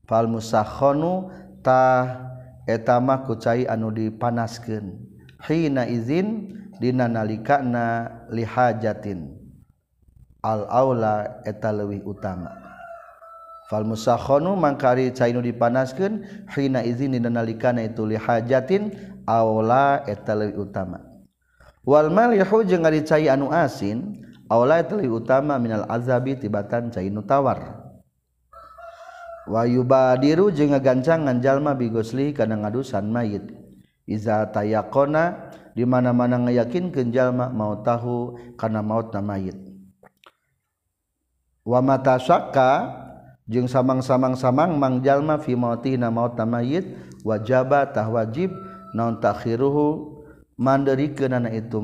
[SPEAKER 1] Fal musakhonutah etama kucai anu dipanaskeun. Hina izin dina nalikana lihajatin. Al-aula eta leuwih utama. Fal musakhonu mangkari cainu dipanaskeun hina izin dina nalikana itu lihajatin aula eta leuwih utama. Wal malihu jeung ari cai anu asin lebih utama minal azabi tibatan cainu tawar Wayubadiru jeung ngagancangan jalma bigosli kana ngadusan mayit. Iza tayakona di mana-mana ngayakinkeun jalma mau tahu kana maut na mayit. Wa mata syakka jeung samang-samang-samang mang jalma fi mauti na maut na mayit wajaba tah wajib naon takhiruhu mandeurikeunana itu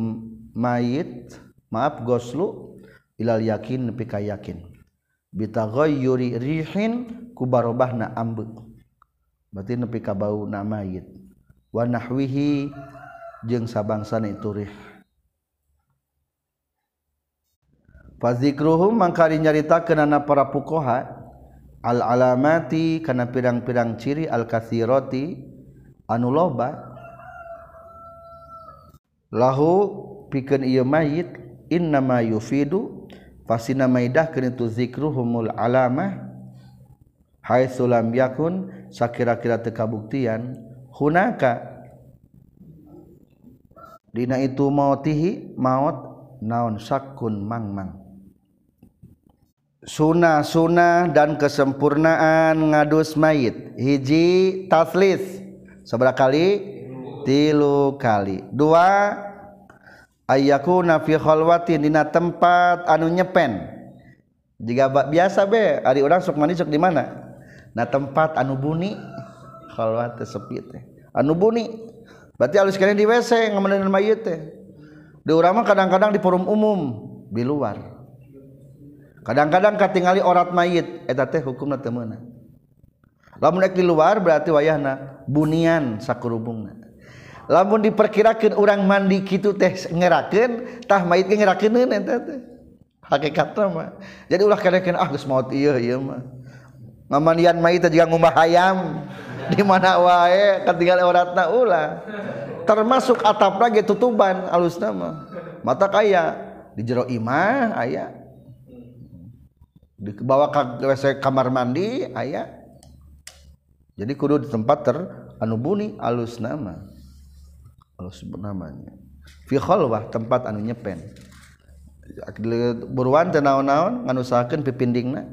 [SPEAKER 1] mayit. maaf goslu ilal yakin nepi ka yakin. Bitaghayyuri rihin ku barobahna ambe. Berarti nepi ka bau na mayit. Wa nahwihi jeung sabangsana itu rih. Fazikruhum mangkari nyarita kenana para pukoha al alamati kana pirang-pirang ciri al kasiroti anu loba lahu pikeun ieu mayit innama yufidu fasina maidah keun itu zikruhumul alamah haitsu lam yakun sakira-kira teu kabuktian hunaka dina itu mautihi maut naon sakun mangmang. Sunnah-sunnah dan kesempurnaan ngadus mayit. Hiji taslis seberapa kali tilu kali. Dua ayaku fi khalwatin dina tempat anu nyepen. Jika biasa be ari urang sok mandi sok di mana? Na tempat anu buni. Khalwat sepi teh. Anu buni. Berarti alus kalian di WC ngameneun mayit teh. Di urang mah kadang-kadang di forum umum di luar. Kadang-kadang katingali orat mayit eta teh hukumna teu meunang lamun di luar berarti wayahna bunian sakurubungna. lamun diperkirakan orang mandi gitu teh ngerakentah mait mah jadi ulah karenakan ah geus maut ieu ieu mah. Ngamandian mait juga ngumah hayam. <laughs> Di mana wae ketinggal oratna ulah. Termasuk atap lagi tutuban alusna mah. Mata kaya di jero imah aya. Dibawa ke WC kamar mandi aya. Jadi kudu di tempat ter anu buni alus nama halus namanya. Fi khalwah tempat anu nyepen. Buruan teu naon-naon nganusahakeun pipindingna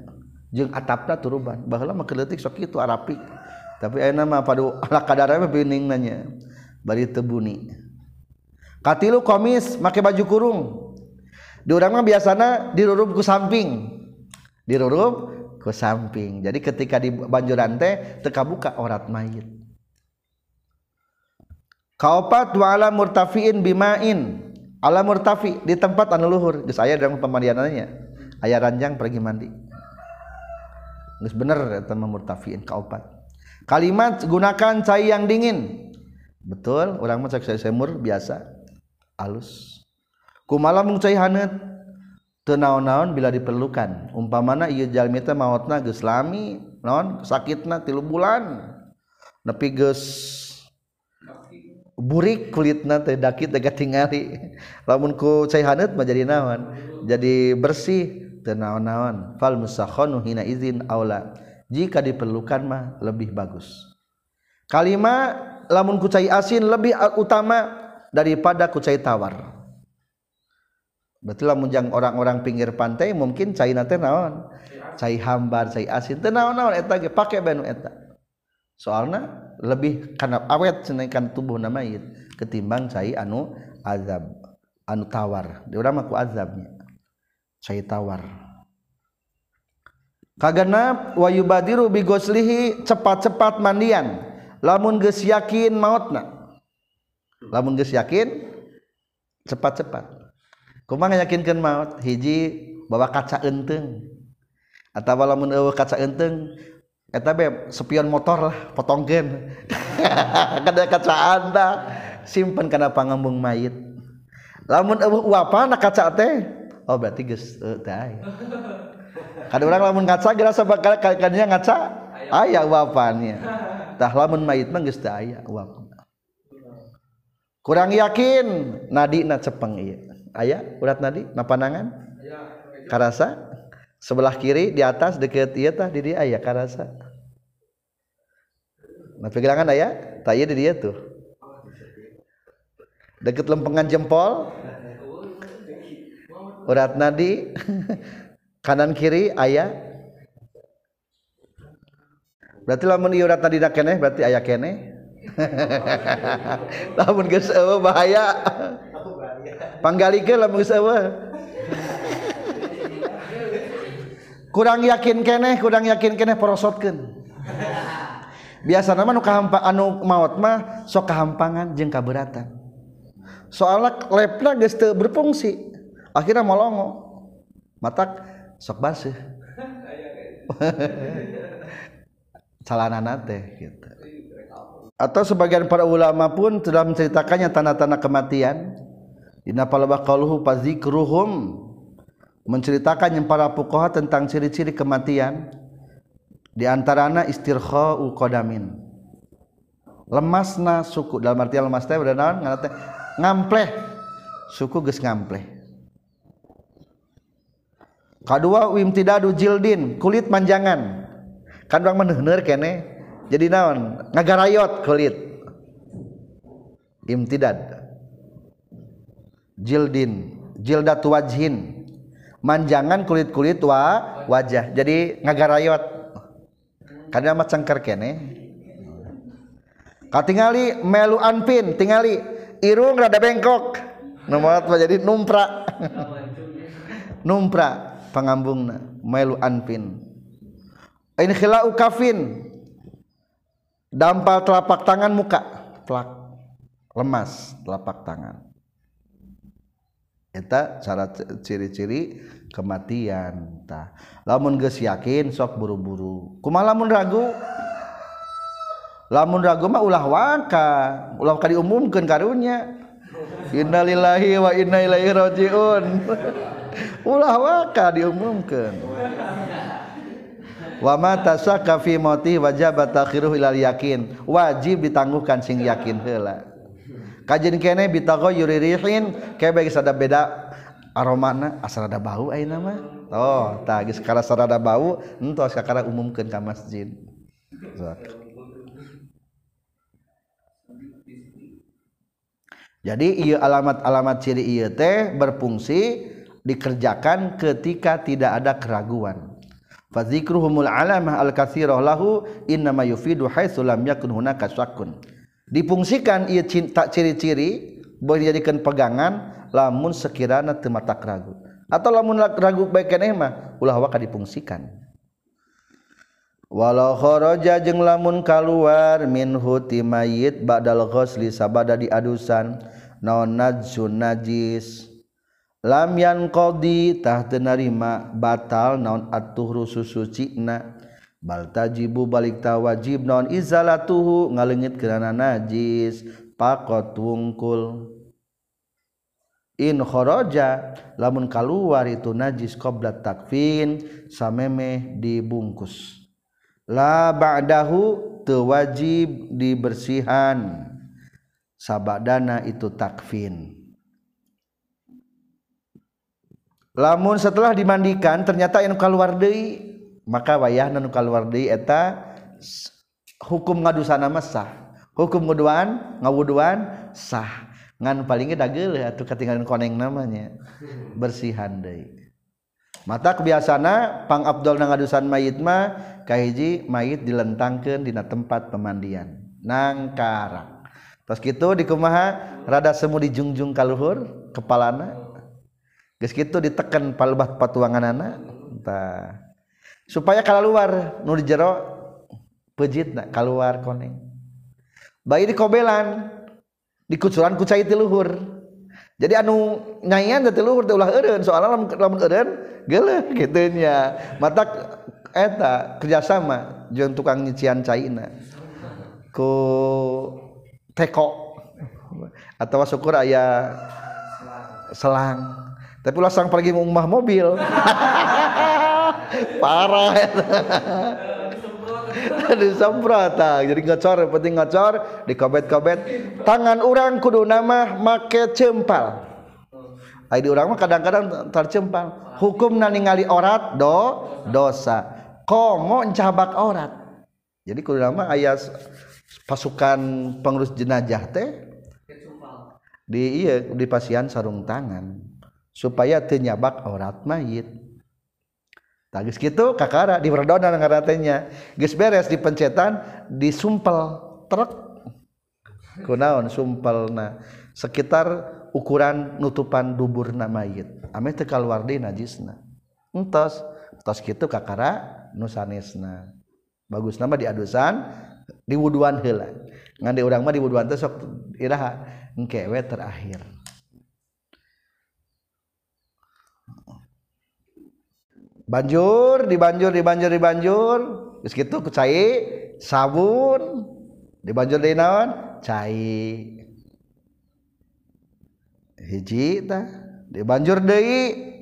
[SPEAKER 1] jeung atapna turuban. Baheula mah keleutik sok kitu arapik tapi ayeuna mah padu <laughs> ala kadarna mah nya. Bari teu buni. Katilu komis make baju kurung. Di urang mah biasana dirurup ku samping. Dirurup ku samping. Jadi ketika di banjuran teh teu kabuka orat mayit. Kaopat wa ala murtafiin bimain. Ala murtafi di tempat anu luhur. Geus aya dalam pemandiannya aya ranjang pergi mandi. Geus bener eta murtafiin kaopat. Kalimat gunakan cai yang dingin. Betul orang mah cek semur biasa. Alus. Kumaha mung cai haneut naon-naon bila diperlukan. Umpa mana ia jalmi teh mautna geus lami naon? Sakitna tilu bulan. Nepi geus burik kulitna teh daki teh tingali lamun ku cai haneut mah jadi jadi bersih teu naon-naon. Fal musakhanu hina izin aula. Jika diperlukan mah lebih bagus. Kalimat lamun ku cai asin lebih utama daripada ku cai tawar. Betul munjang orang-orang pinggir pantai mungkin cai nate naon? Cai hambar cai asin teu naon-naon eta ge pake eta. Soalna lebih karena awet senaikan tubuh namait ketimbang cai anu azab anu tawar. Di urang mah aku azabnya cai tawar. Kagana bi goslihi cepat-cepat mandian. Lamun geus yakin mautna. Lamun geus yakin cepat-cepat. Kumaha yakinkan maut? Hiji bawa kaca enteng atau lamun eueuh kaca enteng eta be spion motor lah potongkeun <laughs> kada kaca anda simpen kana pangambung mayit. Lamun eueuh uapana kaca teh? Oh berarti geus teh aya. Kada urang lamun ngaca gerasa bakal kadinya ngaca? Aya. Uapannya tah lamun mayit mah geus teu aya kurang yakin. Nadina cepeng ieu. Aya urat nadi na panangan karasa sebelah kiri di atas deket. Iya tah di dia aya karasa nah pegangan aya tak iya di dia tuh. Deket lempengan jempol. Urat nadi. <laughs> Kanan kiri aya berarti lamun ieu urat nadi keneh berarti aya keneh. <laughs> Lamun geus bahaya. Panggalikeun lamun eueuh kurang yakin keneh kurang yakin keneh porosotkeun. Biasa nama nu kahampa anu maut mah sok kahampangan jeung kaberatan. Soalnya lepna geus teu berfungsi akhirnya molongo. Matak sok baseuh. <laughs> Calanana teh gitu. Atau sebagian para ulama pun telah menceritakannya tanda-tanda kematian. Dina palabah qaluhu fazikruhum menceritakan yang para fuqaha tentang ciri-ciri kematian di antaranya istirkha'u qadamin. Lemasna suku dalam arti lemas teh udah naon ngampleh. Suku geus ngampleh. Kadua imtidadu jildin kulit manjangan. Kan orang meneuner kene. Jadi naon? Ngagarayot kulit. Imtidad jildin jildat wajhin manjangan kulit-kulit wa wajah. Jadi ngagarayot. Karena amat cangkar kene. Katingali melu anpin tingali irung rada bengkok. Nomor jadi numpra. <laughs> Numpra pangambungna melu anpin. Ini khilau kafin. Dampal telapak tangan muka. Telak lemas telapak tangan eta cara ciri-ciri kematian ta lamun geus yakin sok buru-buru kumaha lamun ragu? Lamun ragu mah ulah waka ulah ka diumumkeun karunya. Innalillahi wa inna ilaihi rajiun. <laughs> Ulah waka diumumkeun. Wa ma tasaka fi mauti wajib takhiruhu ilal yakin. Wajib ditangguhkan sing yakin heula. Kajian kene bitaghayyuri rihin kayak bagi sada beda aromana. Asal ada bau ayeuna mah. Oh tah geus kara sarada bau entos kakara umumkeun ka masjid. Jadi iya alamat-alamat ciri iya teh berfungsi dikerjakan ketika tidak ada keraguan. Fadzikruhumul alamah al-katsirah lahu innama yufidu haitsu yakun hunaka syakkun dipungsikan ia cinta ciri-ciri boleh dijadikan pegangan lamun sekirana teu mata ragu atau lamun ragu baik mah ulah waka dipungsikan. Walau kharaja jeung lamun kaluar min huti mayit ba'dal ghusli sabada diadusan naon najsun najis. Lam yanqadi tah teu narima batal naon atuhru susucina bal tajibu balik tawajib naon izalatuhu ngalengit kerana najis. Pakot wungkul. In kharaja lamun kaluar itu najis qabla takfin sameme dibungkus. La ba'dahu teu wajib dibersihan. Sabadana itu takfin. Lamun setelah dimandikan ternyata yang keluar deui maka wayah nu keluar deui eta hukum ngadusana mah sah. Hukum nguduan ngawuduan sah. Ngan palingnya dagel atuh ketinggalan koneng namanya. Bersihan deui. Mata kebiasana pang Abdul ngadusan mayit mah kahiji mayit dilentangkan dina tempat pemandian. Nang karang terus gitu di kumaha rada semu dijungjung kaluhur kepalana. Geus gitu diteken palubat patuanganana tah supaya kalau luar nur jero pejit nak keluar koneng. Bayi di kobelan di kucuran kucai tiluhur jadi anu nyanyian teh tiluhur teh ulah eureun soalnya lamun lamun eureun geuleuh kitu nya. Mata eta kerjasama jeung tukang nyician caina. Ku teko atau syukur aya selang. Tapi ulah sang pergi umah mobil. <laughs> parah. <laughs> Disemprot jadi ngocor penting ngocor dikobet-kobet. Tangan orang kudu nama make cempal. Di orang mah kadang-kadang tercempal. Hukum ningali orat do dosa. Komo cabak orat. Jadi kudu nama ayas pasukan pengurus jenajah teh di iya di pasien sarung tangan supaya tenyabak orat mayit. Tagis gitu kakara di Verdona ngaratenya. Geus beres di pencetan disumpel truk. Kunaon sumpelna sekitar ukuran nutupan duburna mayit. Ame teu kaluar deui najisna. Entos, tos kitu kakara nusanesna. Bagus nama di adusan di wuduan heula. Ngan di urang mah di wuduan teh sok iraha engkewe terakhir. banjur dibanjur dibanjur dibanjur. Terus gitu kucai sabun dibanjur di naon? Cai. Hiji ta. Dibanjur deui.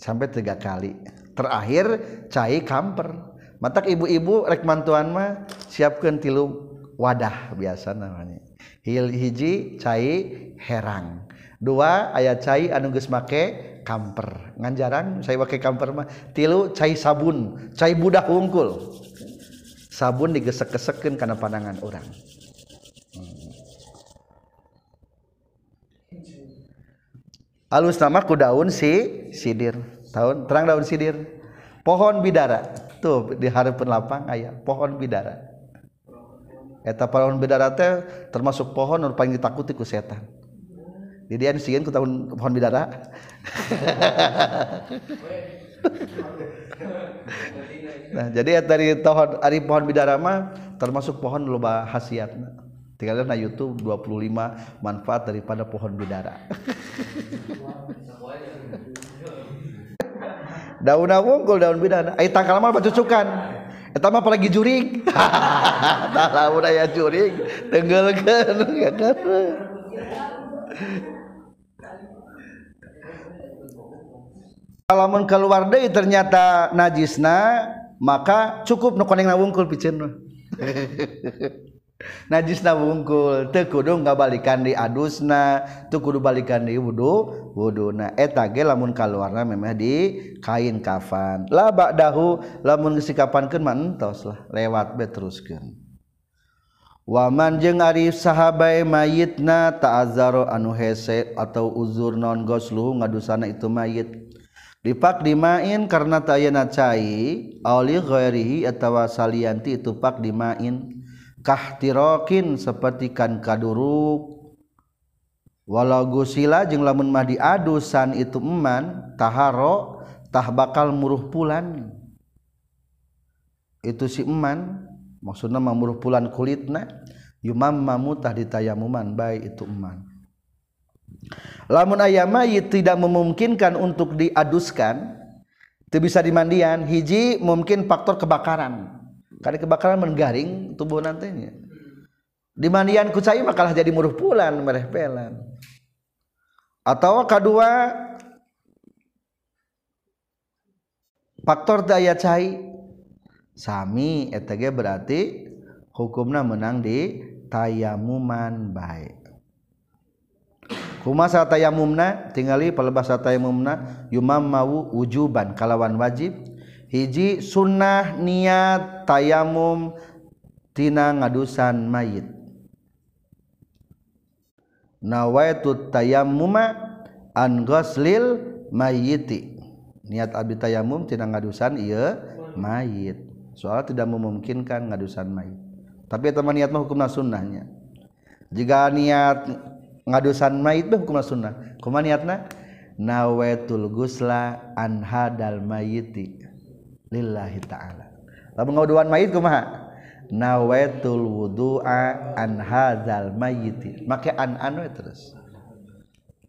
[SPEAKER 1] Sampai tiga kali. Terakhir cai kamper. Matak ibu-ibu rek mantuan mah siapkan tilu wadah biasa namanya. Hil hiji cai herang. Dua ayat cai anu geus make kamper. Ngajaran saya pakai kamper mah. Tilu cair sabun. Cair budak wungkul. Sabun digesek-gesekin karena pandangan orang. Hmm. alus nama ku daun si sidir. Tahun terang daun sidir. Pohon bidara. Tuh di harapan lapang ayat pohon bidara. Eta pohon bidara teh termasuk pohon yang paling ditakuti ku setan jadi anu sieun ku tahun pohon bidara. Nah jadi dari pohon ari pohon bidara mah termasuk pohon loba khasiatna tinggal na YouTube 25 manfaat daripada pohon bidara. Daun wungkul daun bidara. Ai tangkal mah pacucukan eta mah apalagi jurig <laughs> tah lamun aya jurig tenggelkeun <laughs> lamun keluar deui ternyata najisna maka cukup nu koneng wungkul piceun <laughs> najisna wungkul teu kudu ngabalikan di adusna teu kudu balikan di wudu wuduna. Eta ge lamun kaluarna memang di kain kafan. La ba'dahu lamun geus dikapankeun mah entos lah lewat be teruskeun Waman jeung ari sahabai mayitna ta'azzaro anu hese atau uzur non goslu ngadusana itu mayit. dipak dimain karena tayana cai auli ghairihi atawa salianti itu pak dimain. Kahtirokin seperti kan kaduruk. Walau gusila jeung lamun mah diadusan itu eman taharo tah bakal muruh pulan. Itu si eman maksudnya mamuruh pulan kulitna. Yumam mamutah ditayamuman baik itu eman. Lamun ayam mayit tidak memungkinkan untuk diaduskan itu bisa dimandian. Hiji mungkin faktor kebakaran. Karena kebakaran menggaring tubuh nantinya dimandian ku cai makalah jadi muruh pulan mereh pelan. Atau kedua faktor daya cai sami etg berarti hukumnya menang di tayamuman baik kumasa tayamumna tingali palebasa tayamumna yumam mau wujuban kalawan wajib. Hiji sunnah niat tayamum tina ngadusan mayit. Nawaitu tayammuma an ghuslil mayyiti niat abdi tayamum tina ngadusan ieu mayit. Soal tidak memungkinkan ngadusan mayit. Tapi teman niat mah hukumna sunnahnya. Jika niat ngadusan mayit bah hukumna sunnah. Kumaha niatna? Nawaitul gusla an hadal mayiti lillahi ta'ala. Lamun ngaduan mayit kumaha? Nawaitul wudu'a an hadal mayiti. Make an anu terus.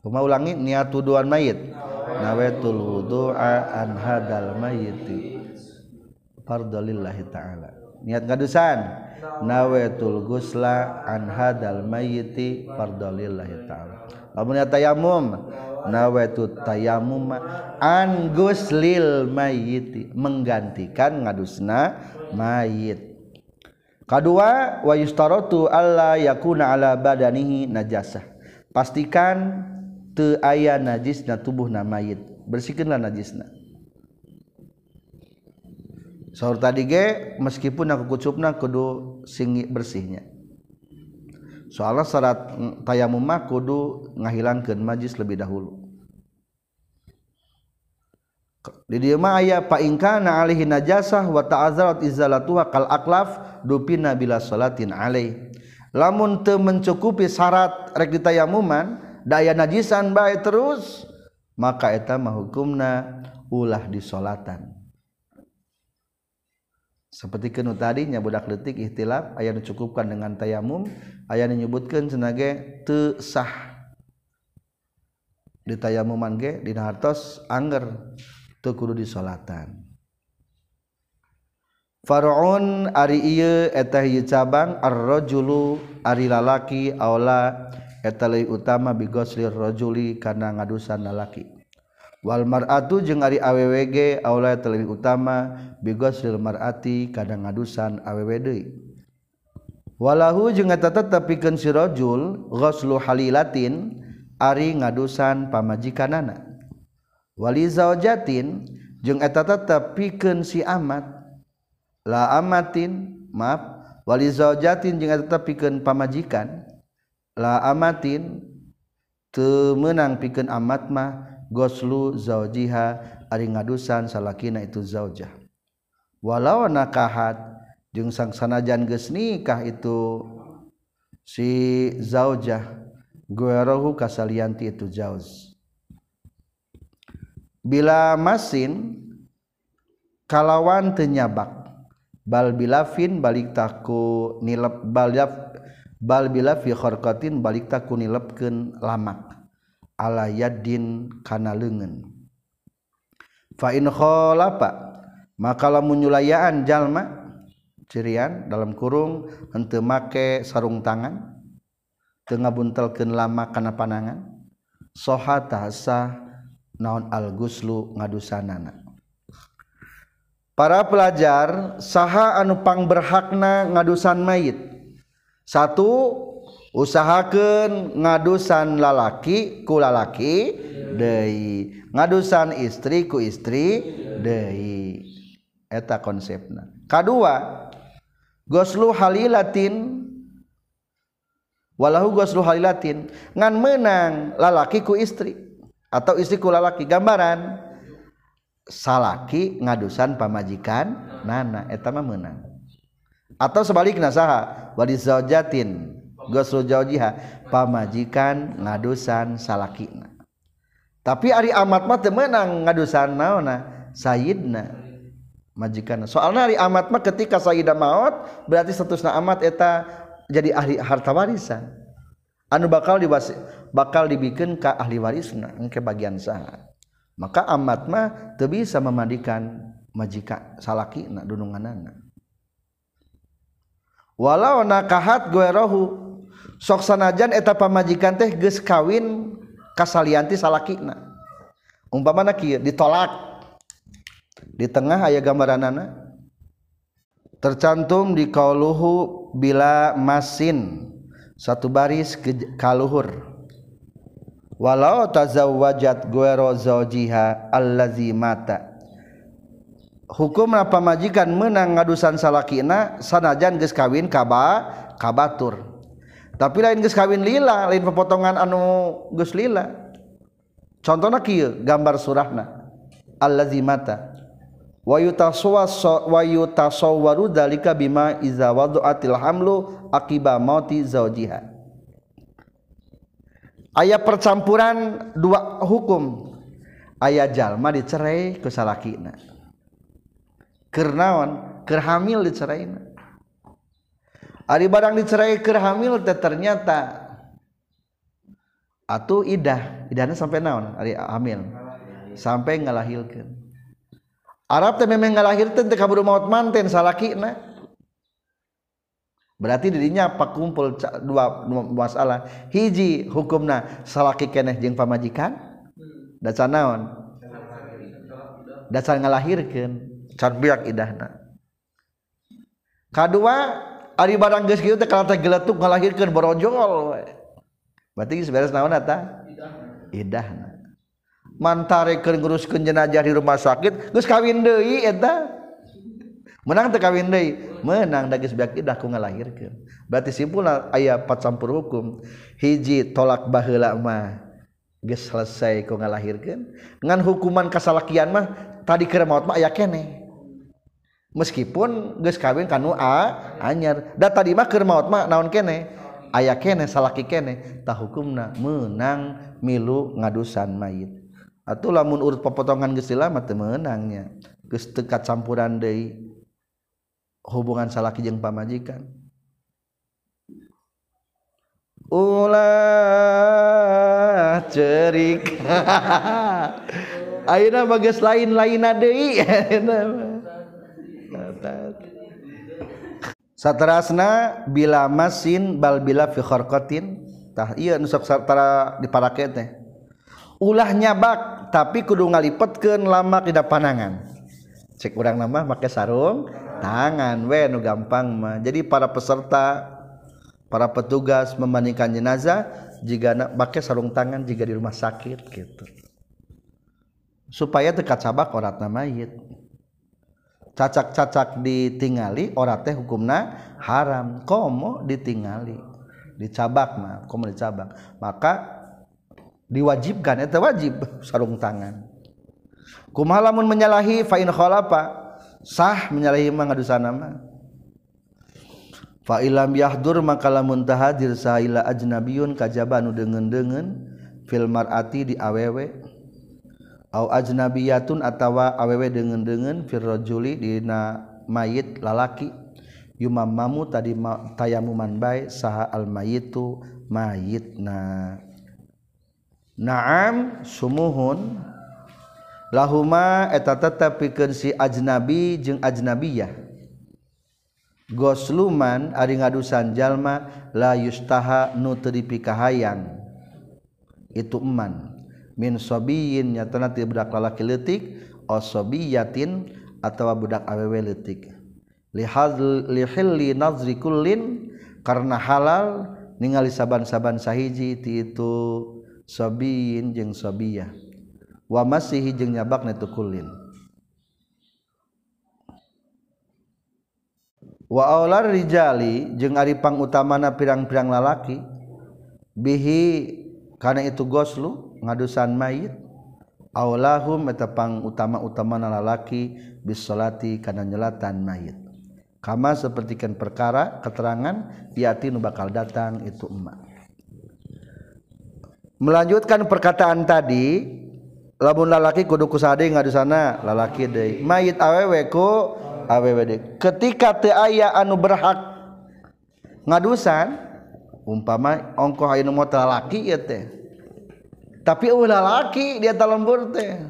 [SPEAKER 1] Kumaha ulangi niat wuduan mayit nawaitul wudu'a an hadal mayiti. Fardhu lillahi ta'ala. Niat ngadusan nawaitul gusla an hadal mayyiti fardalillahi ta'ala. Lamun ya tayamum? Nawaitu tayamum an guslil mayyiti. Menggantikan ngadusna mayit. Kedua wa yustaratu alla yakuna ala badanihi najasah. Pastikan teu aya najisna tubuhna mayit. Bersihkeunlah najisna sahur tadi ge meskipun aku kucupna kudu singi bersihnya. Soalnya syarat tayamum mah kudu ngahilangkeun majis lebih dahulu. Di dieu mah aya pa ingkana alaihi najasah wa ta'azzarat izalatuha kal aklaf dupina bila salatin alaih. Lamun teu mencukupi syarat rek ditayamuman daya najisan bae terus maka eta mah hukumna ulah disolatan seperti kenu tadinya budak letik ikhtilaf ayat dicukupkan dengan tayamum ayat menyebutkan sebagai te sah. Di tayamuman ge di angger teu kudu disolatan Far'un ari ieu eta hiji cabang ar-rajulu ari lalaki aula eta utama bi ghuslir rajuli kana ngadusan lalaki wal mar'atu jeung ari awwG aula terlebih utama bigosil mar'ati kadang ngadusan awwD walahu jeung eta tetap pikeun si rajul ghoslu halilatin ari ngadusan pamajikanana. Wali zaujatin jeung eta tetap pikeun si amat la amatin maaf wali zaujatin jeung eta tetap pikeun pamajikan. La amatin teu meunang pikeun amat mah goslu zajiha ari ngadusan salahkina itu zaujah. Walau nakahat jeung sang sanajan geus nikah itu si zaujah guerohu kasalianti itu jauz. Bila masin kalawan tenyabak bal bilafin balik taku nilep bal bila fi kharqatin balik taku nilepkeun lamak ala yaddin kana leungeun. Fa in khalafa maka lamun nyulayaan jalma cirian dalam kurung henteu make sarung tangan teu ngabuntelkeun lama kana panangan soha naon al guslu ngadusanana. Para pelajar saha anu pang berhakna ngadusan mayit? Satu usahakan ngadusan lalaki ku lalaki Dei ngadusan istri ku istri Dei eta konsepna. Kedua goslu halilatin. Walahu goslu halilatin. Ngan menang lalaki ku istri atau istri ku lalaki. Gambaran salaki ngadusan pamajikan nana. Eta mah menang atau sebaliknya saha wali zaujatin goslu zaujiha pamajikan ngadusan salakina. Tapi ari amat mah teu meunang ngadusan naonna sayyidna majikan soalnya ari amat mah ketika sayyidah maut berarti statusna amat eta jadi ahli harta warisan. Anu bakal diwas bakal dibikin ke ahli warisna ke bagian sah maka amat mah teu bisa memandikan majika salaki na dununganana. Walau nakahat rohu sok sanajan eta pamajikan teh geus kawin kasalianti salakina. Umpama kieu ditolak. Di tengah aya gambaranana tercantum di kauluhu bila masin satu baris ke kaluhur. Walau tazawwajat guero zawjiha allazi mata. Hukum apa majikan menang ngadusan salakina sanajan geus kawin kaba kabatur. tapi lain geus kawin lila lain pepotongan anu geus lila. Contohna kieu gambar surahna. Allazi mata. Wa yutasawwaru dzalika bima iza wada'atil hamlu akiba mauti zaujiha aya percampuran dua hukum. Ayah jalma dicerai ku salakina. Keur naon? Keur hamil diceraina ari barang dicerai keur hamil teh ternyata atuh idah. Idahna sampai naon? Ari hamil. Sampai ngalahirkeun Arab teh memang ngalahirkeun teh kaburu maut manten salakina. Berarti dirinya apa kumpul dua, masalah. Hiji hukumna salaki keneh jeung pamajikan? Dasar naon? Dasar ngalahirkeun. Can biak idahna. Kadua Ari barang geus kitu teh kana teh geletuk ngalahirkeun borojol we. Berarti geus beres naon eta? Idahna. Mantarekeun nguruskeun jenazah di rumah sakit, geus kawin deui eta. Menang teh kawin deui, menang da geus beak idah ku ngalahirkeun. Berarti simpulna aya empat campur hukum. Hiji tolak baheula mah geus selesai ku ngalahirkeun. Ngan hukuman kasalakian mah tadi keur maut mah aya keneh. Meskipun geus kawin kanu a anyar. Da tadi mah keur maot mah naon keneh aya keneh salaki keneh tah hukumna menang milu ngadusan mayit. Atau lamun urut pepotongan geus lama teu meunangnya geus teu campuran deui hubungan salaki jeung pamajikan. Ulah cerik. <laughs> Ayeuna bagas lain-lain deui <laughs> saterasna bila masin bal bila fi kharqatin. Tah ieu nu sok satara diparake teh. Ulah nyabak tapi kudu ngalipetkeun lama tidak panangan cek urang nama make sarung tangan. We nu gampang mah. Jadi para peserta para petugas membandingkan jenazah jika pakai sarung tangan jika di rumah sakit gitu. Supaya dekat sabak orang mayit. cacak-cacak ditingali ora teh hukumna haram. Komo ditingali? Dicabak mah komo dicabak. Maka diwajibkan itu wajib sarung tangan. Kumalamun menyalahi fa in khalafa sah menyalahi mangadusana mah. Fa ilam yahdur maka lamun tahadir saila ajnabiyun kajaba nu deungeun-deungeun fil mar'ati di awewe. au ajnabiyatun atawa awewe dengen-dengen firrajuli dina mayit lalaki. Yumamamu tadi ma, tayamuman bae saha al mayitu mayitna. Naam sumuhun. Lahuma eta tetepikeun si ajnabi jeung ajnabiyah. Gosluman ari ngadusan jalma la yustaha nu teu dipikahayang. Itu eman. Min sobiyin nyatana ti budak lalaki leutik osobiyatin atawa budak awewe leutik. Lihilli nazri kullin karena halal ningali saban-saban sahiji ti itu sobiyin jeung sobiyah wa masihi jeung nyabakna itu kullin. Wa aular rijali jeung ari pangutamana pirang-pirang lalaki bihi kana itu goslu ngadusan mayit aulahum eta pang utama-utama lalaki bis salati kana nyelatan mayit. Kama sepertikan perkara keterangan yati nu bakal datang itu emak. Melanjutkan perkataan tadi lamun lalaki kudu kusade ngadusana lalaki deui mayit awewe ku awewe deui ketika teu aya anu berhak ngadusan umpama ongkoh anu mot lalaki ieu teh tapi ulah laki dia talon teh.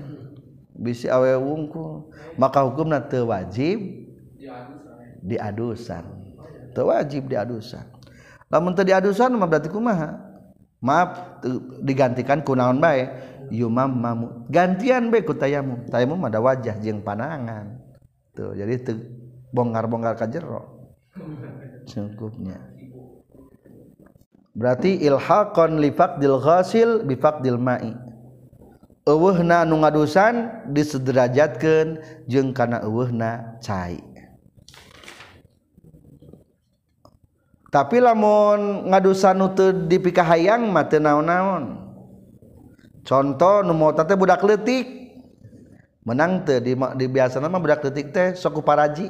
[SPEAKER 1] Bisi awe wungkul. Maka hukumna teu wajib diadusan. Teu wajib diadusan. Lamun teu diadusan mah berarti kumaha? Maaf digantikan ku naon bae? Yumammamu gantian bae ku tayamum. Tayamum ada wajah jeung panangan tuh jadi teu bongkar-bongkar ka jero. Cukupnya. berarti ilhaqon li faqdil ghasil bi faqdil ma'i. Eueuhna nu ngadusan disederajatkeun jeung kana eueuhna cai. Tapi lamun ngadusan nu teu dipikahayang mah teu naon-naon. Contoh nu mau teh budak leutik. Menang teu di, di biasana mah budak leutik teh sok paraji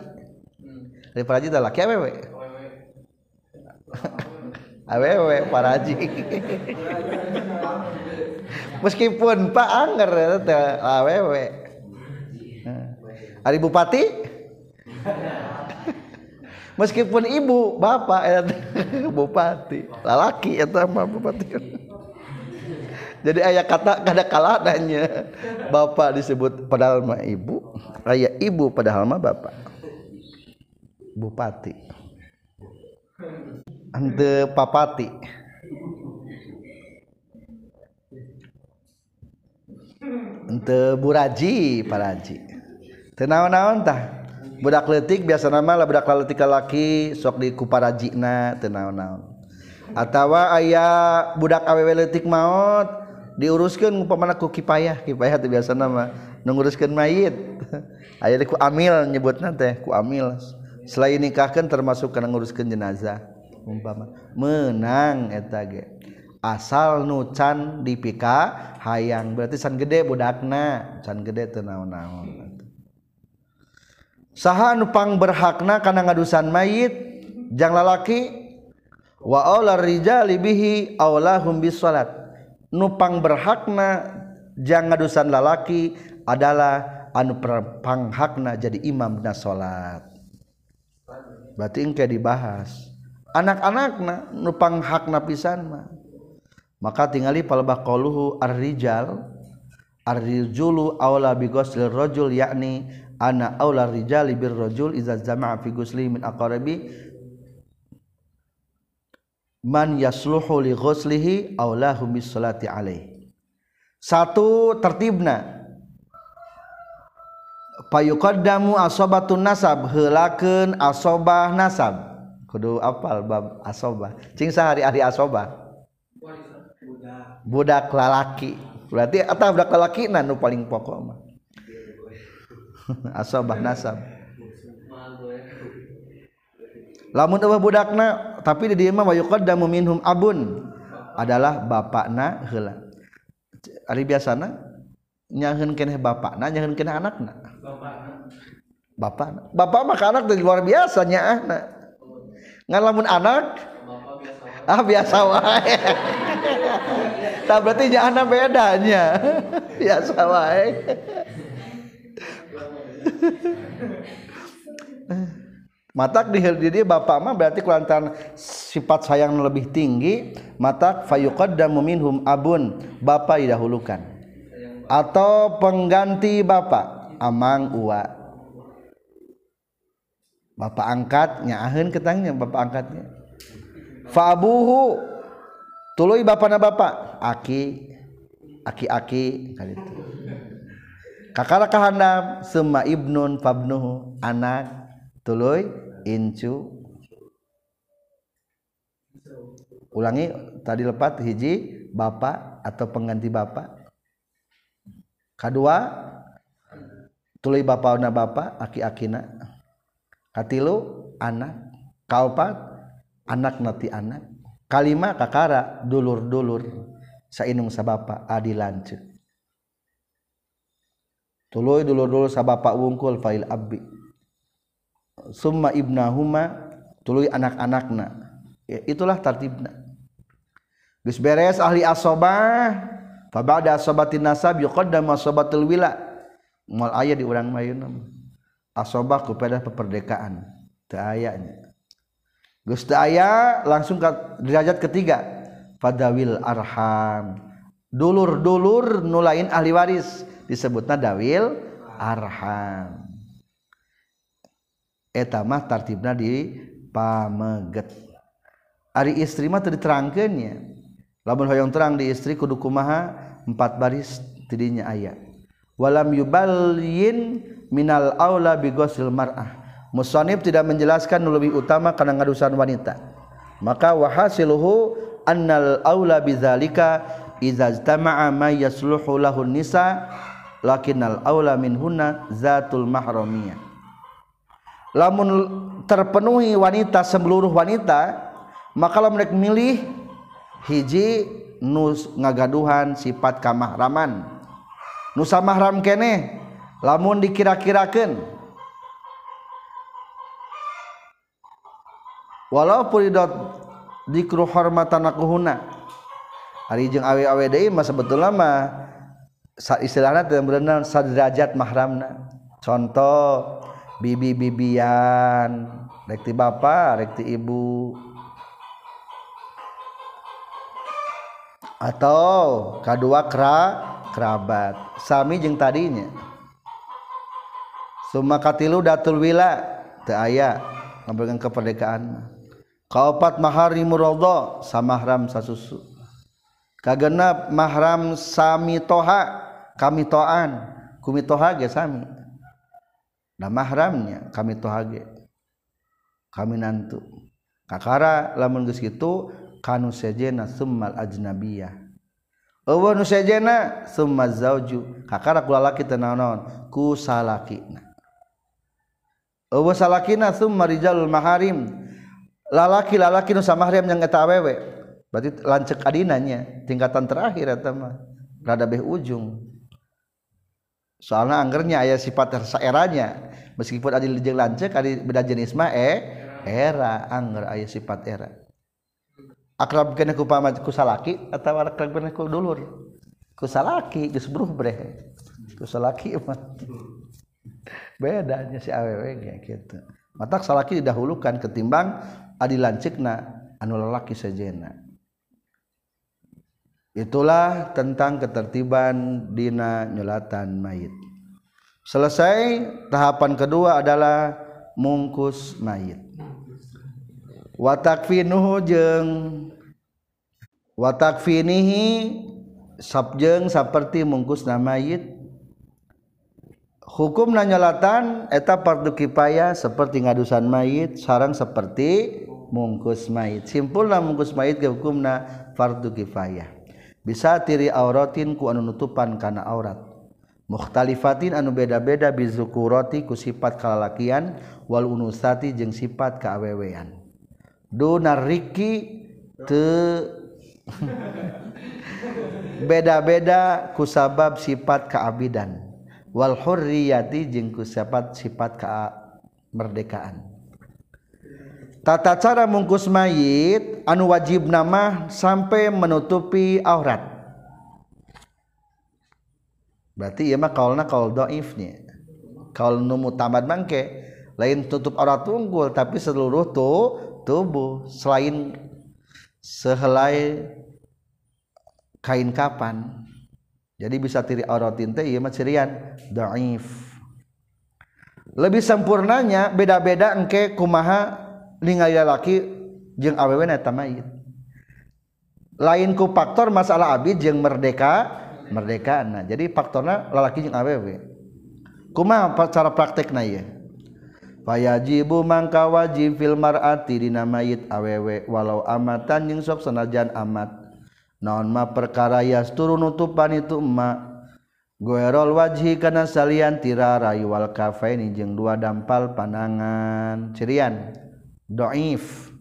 [SPEAKER 1] dari paraji teh laki awewe <laughs> awewe paraji meskipun pak anger awewe hari bupati? Meskipun ibu bapak bupati. Lalaki itu mah bupati. Jadi ayah kata kada kaladanya bapak disebut padahal mah ibu ayah ibu padahal mah bapak. Bupati hente papati. Hente buraji paraji. Tenaon-naon tah? Budak letik biasa nama lah budak letik laki sok di kuparajina tenaon-naon atawa ayah budak awewe letik maut diuruskan umpamana ku kipayah. Kipayah itu biasa nama nunguruskan mayit. Ayah ku amil nyebut nanti ku amil. Selain nikahkan termasuk kena nguruskan jenazah. umpama menang etage asal nucan dipika hayang berarti san gede budakna. Can gede teu naon-naon. Saha nu pang berhakna kana ngadusan mayit jang lalaki wa aula rijali bihi aulahum bis salat. Nupang berhakna jang ngadusan lalaki adalah anu panghakna jadi imam na salat. Berarti engke dibahas. anak-anak nupang hak napisan mah. Maka tingali palbah qaluhu ar-rijal ar-rijulu aula bi ghuslil rajul yakni ana aula rijali bir rajul idza jama'a fi ghusli min aqrabi. Man yasluhu li ghuslihi aulahu bis salati alaihi satu tertibna. Payuqaddamu asobatun nasab heulakeun asobah nasab. Kudu apal bab asoba. Cing sehari-hari asoba? Budak lalaki berarti atau budak lalaki nah nu paling pokok mah. <laughs> Asobah nasab. Lamun eueuh budakna tapi di dieu mah wa yuqaddamu minhum abun. Adalah bapakna heula. Ari biasana nyaheun keneh bapakna nyaheun keneh anakna. Bapak bapak mah anak dari luar biasa nyaahna ngan lamun anak? Ah biasa wae. <laughs> Tak berarti nyaahna bedanya. <laughs> Biasa wae. Matak di dia bapak mah berarti kelantaran sifat sayang lebih tinggi. Matak fayuqaddamu minhum abun. Bapak didahulukan. Atau pengganti bapak. Amang uwa bapak angkatnya ahun ketangnya bapak angkatnya. Faabuhu tuluy bapana bapak. Aki aki aki kali itu kakara kahandap semua ibnun fabnuhu anak tuluy incu. Ulangi tadi lepat hiji bapak atau pengganti bapak. Kedua tuluy bapak na bapak aki-akina katilu anak kaopat anak nati anak. Kalima kakara dulur-dulur sainung sabapa adi lanceuk tuluy dulur-dulur sabapa wungkul fail abbi. Summa ibnahuma tuluy anak-anakna. Ya, itulah tartibna. Geus beres ahli asobah fa ba'da asobatin nasab yuqaddam asobatul wila. Moal aya di urang mayuna asobah kepada peperdekaan teu ayanya geus teu aya langsung ke derajat ketiga. Fadawil arham. Dulur-dulur nulain ahli waris. Disebutna dawil arham. Mah tartibna di pameget. Ari istri mah diterangkannya lamun hoyong terang di istri kudu kumaha? Empat baris tidinya ayat walam yubalyin minal aula bi ghusl mar'ah. Musannif tidak menjelaskan lebih utama karena ngadusan wanita. Maka wahasiluhu annal aula bidzalika idza ijtama'a ma yasluhu lahun nisa lakinnal aula minhunna zatul mahramiyah. Lamun terpenuhi wanita seluruh wanita maka kalau mereka milih hiji nus ngagaduhan sifat kamahraman nusa mahram kene lamun dikira-kirakan walaupun puridot dikru hormatan akuhuna hari jeng awe awe deh mas sebetulnya mah istilahnya tidak berenang sadrajat mahramna. Contoh bibi bibian rekti bapak rekti ibu. atau kedua kera kerabat. Sami jeung tadinya. Summa katilu datul wila teu aya ngabeulkeun keperdekaan. Kaopat mahari muradha samahram sasusu. Kagenap mahram sami toha kami toan. Kumi toha ge sami. Nah mahramnya kami toha ge. Kami nantu. Kakara lamun geus kitu kanu sejena summal ajnabiyah. Eueuh nu sejena summa zauju. Kakara ku lalaki teu naon ku salakina. Eueuh salakina summa rijalul maharim. Lalaki-lalaki nu samahrim yang eta awewe. Berarti lanceuk adinanya tingkatan terakhir eta mah. Rada beh ujung. Soalnya anggernya ayat sifat saeranya. Meskipun ada jeung lancek ada beda jenis mah eh era. Angger ayat sifat era akrab kena ku pamat ku salaki atau akrab kena ku dulur. Ku salaki geus bruh breh. Ku salaki <laughs> mah bedanya si awewe gitu. Matak salaki didahulukan ketimbang adi lancikna anu lalaki sejena. Itulah tentang ketertiban dina nyolatan mayit. Selesai tahapan kedua adalah mungkus mayit watakfinuhu jeung watakfinihi sabjeng seperti mungkus namayit hukum nanyalatan eta fardu kipaya seperti ngadusan mayit sarang seperti mungkus mayit. Simpulna mungkus mayit ke hukumna fardu kifayah. Bisa tiri auratin ku anu nutupan kana aurat. Mukhtalifatin anu beda-beda bizukurati ku sifat kalalakian wal unusati jeung sifat keawewean dunar riki te beda-beda ku sabab sifat keabidan. Wal hurriyati jeung ku sifat kemerdekaan. Tata cara mungkus mayit anu wajib nama sampai menutupi aurat. Berarti ya mah kaulna kaul doifnya kaul numu tamat mangke lain tutup aurat tunggul tapi seluruh tuh tubuh selain sehelai kain kapan. Jadi bisa tiri aurat tinte iya mah cirian. Doif lebih sempurnanya beda-beda engke kumaha laki jeung awewe lain ku faktor masalah Abid jeung merdeka merdeka Nah jadi faktornya lalaki awewe. Kuma cara praktek na payjibu mangka wajib filmati dinamait awewe walau amatan yang sok senajan amat. Nonma perkara ya turun utupan itu emmak Guerol waji karena salian tiraraiwal kafe ini jeng dua dampal panangan. Cirian. Dhaif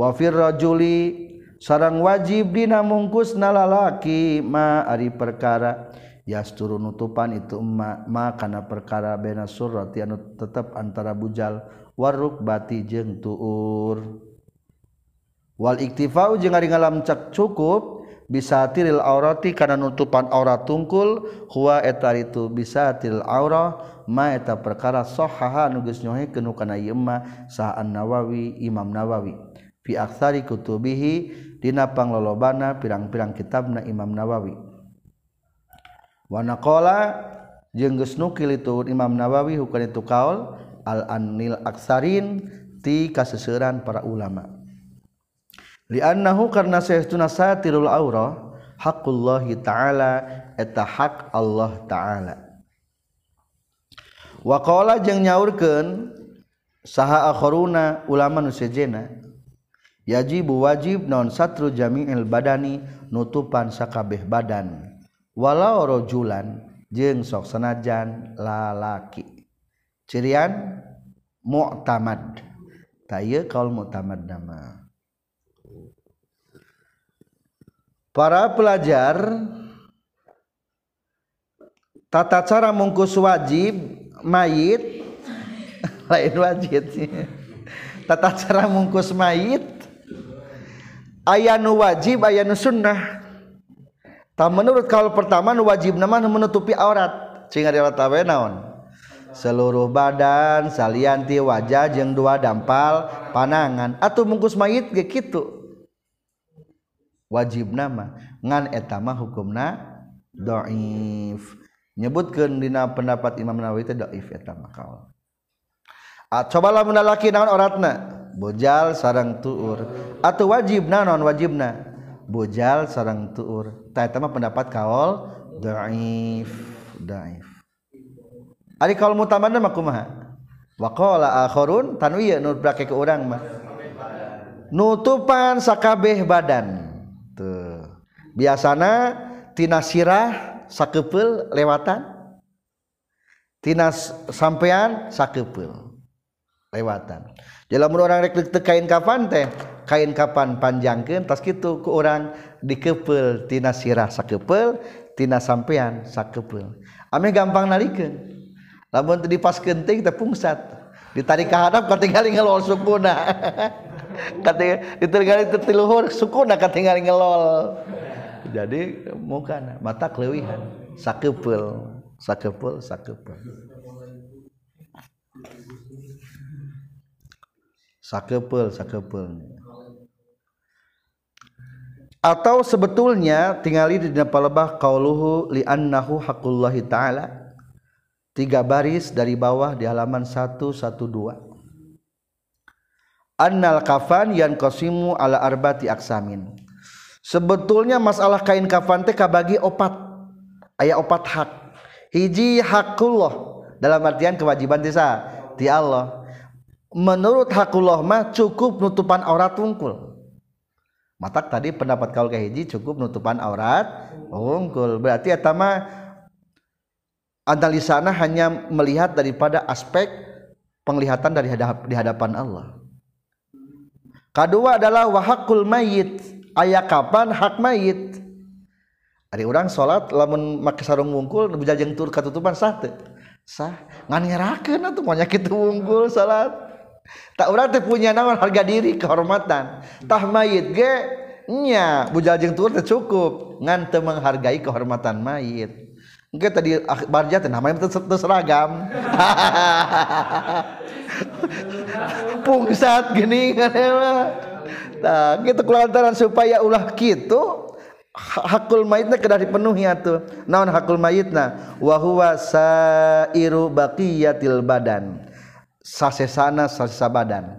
[SPEAKER 1] wafir rajuli sarang wajib dina mungkus nalalaki ma ari perkara yas turun nutupan itu emma ma kana perkara bena surat anu tetep antara bujal waruk bati jeung tuur. Wal iktifau jeung ari ngalam cak cukup bisa tiril aurati kana nutupan aurat tungkul huwa eta itu bisa tiril aura ma eta perkara sahaha nu geus nyohikeun kana ieu mah saan Nawawi Imam Nawawi. Fi aktsari kutubihi dina panglolobana pirang-pirang kitabna Imam Nawawi. wanakola geus nukil itu Imam Nawawi hukum itu kaol al anil aksarin ti kaseseran para ulama. Liannahu karena saestuna satirul aura haqullahi ta'ala eta hak Allah ta'ala. Waqala jeung nyaurkeun saha akharuna ulama nu sejena yajibu wajib non satru jami'il badani nutupan sakabeh badan. Walau rajulan jeung sok sanajan lalaki. Cirian mu'tamad. Taya kaul mu'tamad nama. Para pelajar tata cara mungkus wajib mayit. <laughs> Lain wajib tata cara mungkus mayit. Ayah nu wajib ayah nu sunnah tak menurut kalau pertama wajib nama menutupi aurat. Sehingga dia tahu naon? Seluruh badan salianti wajah jeng dua dampal panangan. Atau mungkus mayit kayak gitu wajib nama. Ngan etama hukumna doif. Nyebutkan dina pendapat Imam Nawawi itu doif etama kau ah, cobalah menalaki naon oratna bojal sarang tuur. Atau wajib naon wajibna? Bojal sarang tuur Tama pendapat kaul daif daif. Ari kaul mutamanna mah kumaha? Wa qala akharun tanwiya nu brake ke urang mah. Nutupan sakabeh badan. Tuh. Biasana tina sirah sakepel lewatan. Tina sampean sakepel lewatan. Jadi lamun orang rek kain kapan teh, kain kapan panjangkeun tas kitu ku urang dikepel tina sirah sakepel tina sampean sakepel ame gampang nalikeun. Lamun teu dipaskeun teh teh pungsat. Ditarik ke hadap katingali ngelol sukuna. <laughs> Katingali ditarik tiluhur sukuna katingali ngelol. Jadi muka mata kelewihan sakepel sakepel sakepel sakepel sakepel atau sebetulnya tinggali di dalam palebah qauluhu li annahu haqqullahi ta'ala. Tiga baris dari bawah di halaman 112 annal kafan yang qasimu ala arbati aksamin sebetulnya masalah kain kafan teh kabagi opat. Ayat opat hak. Hiji hakullah dalam artian kewajiban desa di Allah. Menurut hakullah mah cukup nutupan aurat wungkul matak tadi pendapat kaul kahiji cukup nutupan aurat. Unggul. Berarti etama analisana hanya melihat daripada aspek penglihatan dari hadap, di hadapan Allah. Kedua adalah wahakul mayit. Ayah kapan hak mayit? Ada orang sholat lamun make sarung wungkul bujajeng tur katutupan sah teh sah. Ngan ngerakeun atuh maunya kitu wungkul sholat. Tak urang teh punya naon harga diri kehormatan tah mayit ge nya bujal jeung tur teh cukup ngan teu menghargai kehormatan mayit Engke tadi barja teh namanya teu seragam. <laughs> Pungsat gini kan mah. Tah gitu kelantaran supaya ulah kitu hakul mayitna kedah dipenuhi atuh. Naon hakul mayitna? Wa huwa sairu baqiyatil badan sasesana sasesa badan.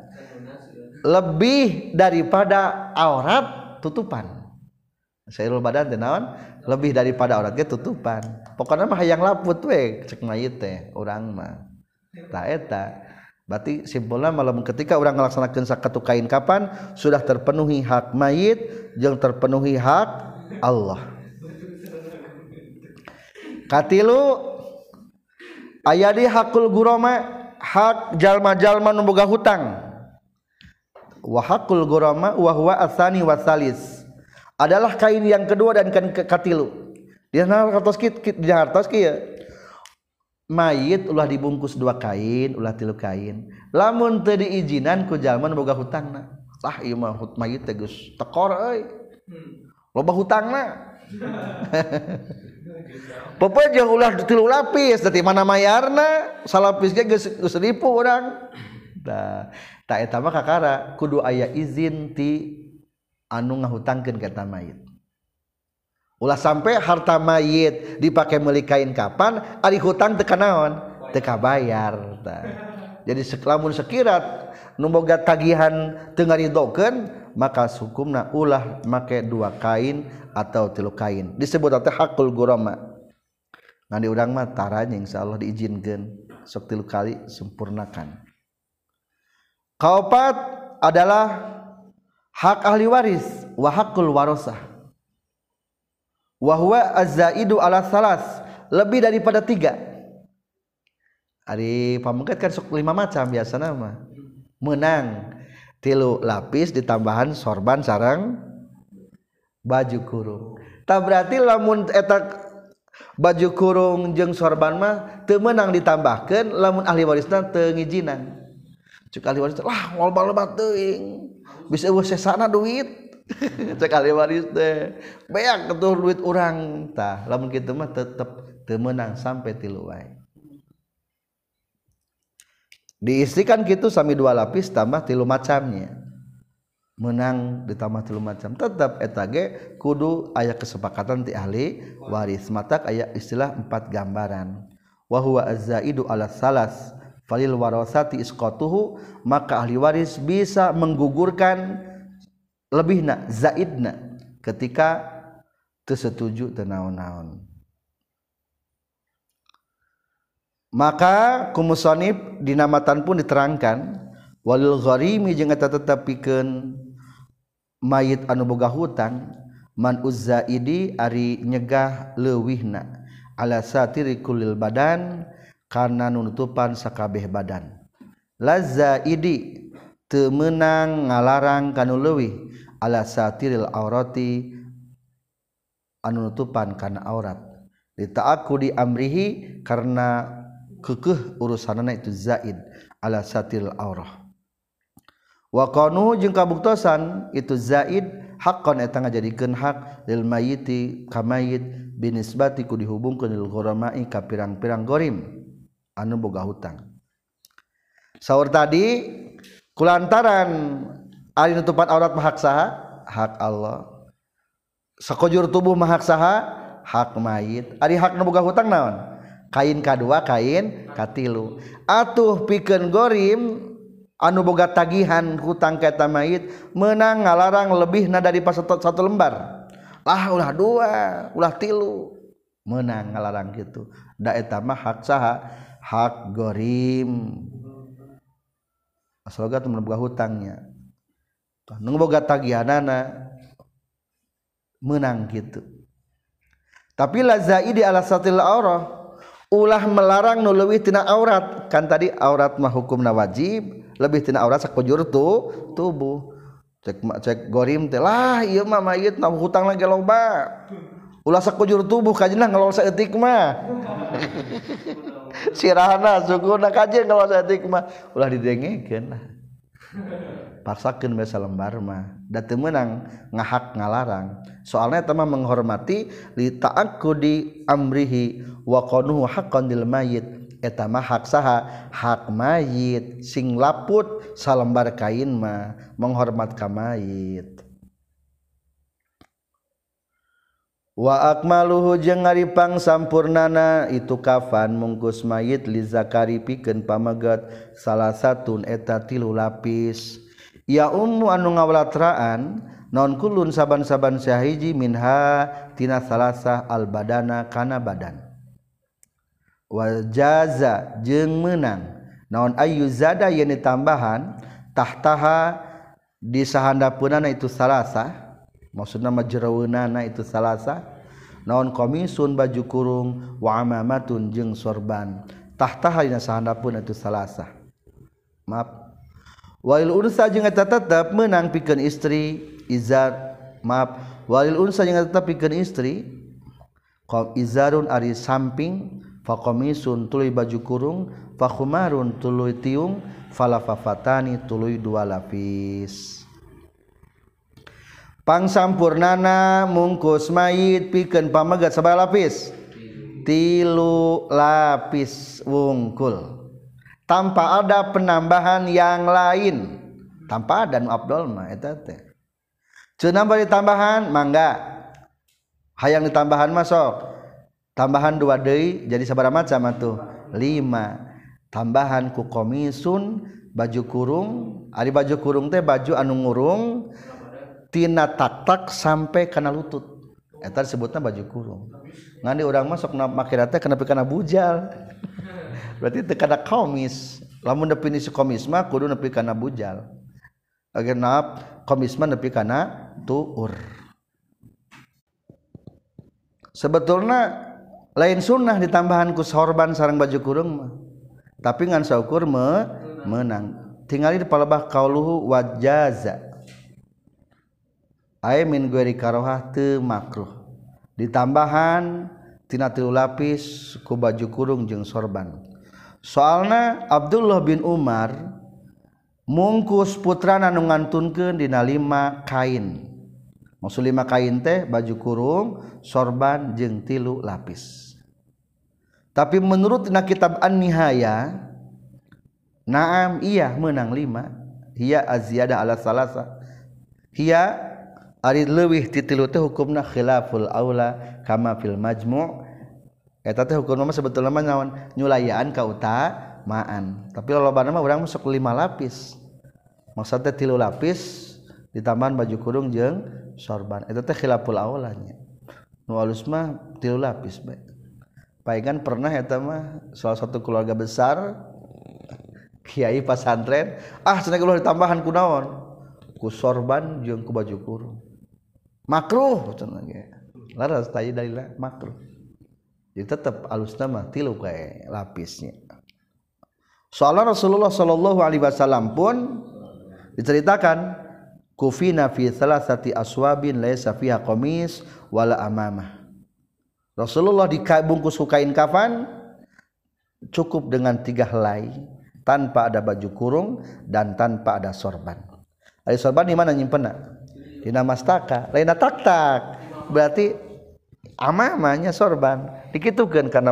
[SPEAKER 1] Lebih daripada aurat tutupan. Sairul badan teh naon? Lebih daripada aurat ge tutupan. Pokoknya mah hayang laput we cek mayit teh urang mah. Ta eta. Berarti simpulnya malam ketika orang melaksanakan sakatu kain kapan sudah terpenuhi hak mayit yang terpenuhi hak Allah. Katilu ayadi hakul guroma hak jalma-jalma numbuga hutang. Wa hakul gurama wa huwa asani wasalis adalah kain yang kedua dan kan katilu. Di hartos di hartos kieu mayit ulah dibungkus dua kain ulah tilu kain. Lamun teu diijinan ku jalma boga hutangna. Lah ieu mah hut mayit teh geus tekor euy. Hmm. Loba hutangna. <laughs> pepe jeung ulah tilu lapis dari mana mayarna salapisnya geus geus ribu urang tah tak eta mah kakara kudu aya izin ti anu ngahutangkeun ka eta mayit. Ulah sampai harta mayit dipakai melikain kapan ari hutang teu kanaon teu kabayar tah. Jadi sekelamun sekirat nu boga tagihan teu ngaridokeun maka hukumna ulah make dua kain atau tilu kain. Disebut teh hakul gurama. Di udang mataranya Insya Allah diizinkan setilu kali sempurnakan. Kaupat adalah hak ahli waris wahakul warosah. Wahwa azaidu ala salas lebih daripada tiga. Hari pamungkat kan sok lima macam biasa nama menang tilu lapis ditambahan sorban sarang baju kurung. Tak berarti lamun etak baju kurung jeng sorban mah temenang ditambahkan lamun ahli warisna tengijinan cek ahli waris lah walbal lebat teuing. Bisa eueuh sesana duit. <laughs> Cek ahli waris teh beak ketuh duit orang tah lamun kita mah tetep temenang sampai tilu wae. diistrikan gitu sami dua lapis tambah tilu macamnya. Menang ditambah tilu macam. Tetap etage kudu ayat kesepakatan ti ahli waris. Matak ayat istilah empat gambaran. Wahwa azaidu ala salas falil warasati iskotuhu maka ahli waris bisa menggugurkan lebih nak zaidna ketika tersetuju tenaun-naun maka kumusonib dinamatan pun diterangkan walil gharimi jeung eta tetepikeun mayit anu boga hutang man uzzaidi ari nyegah leuwihna ala satiri kulil badan karena nunutupan sakabeh badan. Lazzaidi teu meunang ngalarang kanu leuwih ala satiril aurati anu nutupan kana aurat. Ditaaku di amrihi karena kekeh urusanana itu zaid ala satil aurah. Wa qanu jeung kabuktosan itu zaid haqqan eta ngajadikeun hak lil mayiti ka mayit binisbati ku dihubungkeun lil gharamai ka pirang-pirang gorim. Anu boga hutang. Saur tadi kulantaran ari nutupan aurat mah hak saha? Hak Allah. Sakojur tubuh mah hak saha? Hak mayit. Ari hak nu boga hutang naon? kain K2 kain katilu atuh piken gorim anu boga tagihan hutang keta mayit menang ngalarang lebih na dari pas satu, satu lembar. Lah ulah dua ulah tilu. Menang ngalarang gitu da eta mah hak saha? Hak gorim. Asal tuh boga hutangnya. Nu boga tagihanana menang gitu tapi lazaidi ala satil aurah. ulah melarang nu leuwih tina aurat. Kan tadi aurat mah hukumna wajib lebih tina aurat sakujur tu tubuh. Cek cek gorim teh lah ieu mah mayit nah hutang lagi loba. Ulah sakujur tubuh kajenah ngelol saeutik mah. <laughs> Sirahna sukuna kaje ngelol saeutik mah. Ulah didengekeun lah. Paksakeun basa lembar mah. Dan menang ngahak ngalarang. Soalnya teman menghormati li ta'akku di amrihi wa qanuhu haqqan dil mayit eta mah hak saha? Hak mayit sing laput salembar kain mah menghormat ka mayit wa akmaluhu jeung ngaripang sampurnana itu kafan mungkus mayit li zakari pikeun pamegat. Salah satun eta tilu lapis ya ummu anu ngawalatraan non kulun saban-saban syahiji minha tina salasa al badana kana badan. Wal jaza jeung menang naon ayu zada yang tambahan tahtaha di sahandapunana itu salasa maksudna majraweunana itu salasa. Naon komisun baju kurung wa amamatun jeung sorban. Tahtaha dina sahandapun itu salasa. Maaf Walil unsa jeung eta tetep menang pikeun istri izar maaf. Walil unsa jeung tetep pikeun istri qam izarun ari samping faqamisun tuluy baju kurung fakhumarun tuluy tiung falafafatani tuluy dua lapis. Pangsampurnana mungkus mayit pikeun pamegat sabaraha lapis? Tilu lapis wungkul tanpa ada penambahan yang lain. Tanpa ada nu Abdul mah eta teh. Cenah bari tambahan mangga hayang ditambahan masuk tambahan dua deui jadi sabaraha macam atuh. Lima. Tambahan ku komisun baju kurung. Ari baju kurung teh baju anu ngurung tina tak sampai kana lutut. Eta disebutna baju kurung. Ngan di urang masuk make teh kenapa kana bujal berarti tekada komis lamun definisi komis mah kudu nepi kana bujal. Agar naap komis mah nepi kana tuur. Sebetulnya lain sunnah ditambahan ku sorban sarang baju kurung mah. Tapi ngan saukur me menang. Tinggal di palebah kauluhu wajaza. Ay min gueri karohah teu makruh. Ditambahan tina tilu lapis ku baju kurung jeung sorban. soalnya Abdullah bin Umar mungkus putra nanu ngantunkeun dina lima kain. Maksud lima kain teh baju kurung sorban jeung tilu lapis. Tapi menurut na kitab An-Nihaya Naam iya menang lima. Hiya aziyada ala salasa Hiya ari leuwih ti tilu teh hukumna khilaful aula kama fil majmu' eta teh hukum nama sebetulnya mah nyawan nyulayaan ka utamaan. Tapi lolobana mah urang sok lima lapis. Maksudnya tilu lapis ditambahan baju kurung jeung sorban. Eta teh khilaful awalnya nu alus mah tilu lapis bae. Paingan pernah eta mah salah satu keluarga besar kiai pasantren ah cenah keluar ditambahan kunaon ku sorban jeung ku baju kurung. Makruh cenah ge. Laras tadi dalila makruh. Jadi tetap alus nama tilu kayak lapisnya soalnya Rasulullah Shallallahu Alaihi Wasallam pun diceritakan kufina fi sati aswabin laisa fiha qamis wala amamah Rasulullah dibungkus kain kafan cukup dengan tiga helai tanpa ada baju kurung dan tanpa ada sorban. Ada sorban di mana nyimpen? Di namastaka. Lain tak tak. Berarti amamanya sorban dikitukan karena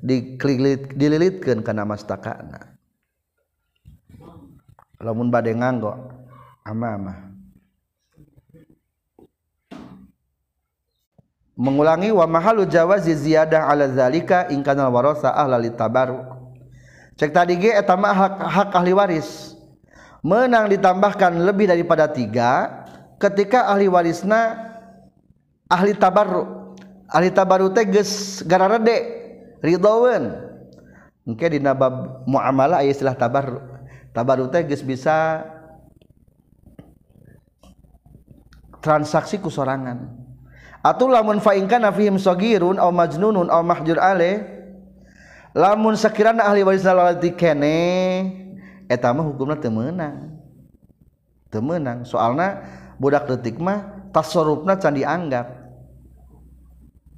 [SPEAKER 1] dikelilit dililitkan karena mastakana lamun bade nganggo amama mengulangi wa mahalu jawazi ziyadah ala zalika in kana warasa ahla litabaru cek tadi ge eta mah hak, hak ahli waris. Menang ditambahkan lebih daripada tiga ketika ahli warisna ahli alita baru teges gara rede ridhoen mungkin di nabab muamalah ayat istilah tabar tabaru teges bisa transaksi kusorangan. Atau lamun faingkana fihim sogirun aw majnunun aw mahjur ale lamun sekirana ahli waris lalati kene eta mah hukumna teu meunang. Teu meunang. Soalna budak detik mah tasarrufna can dianggap.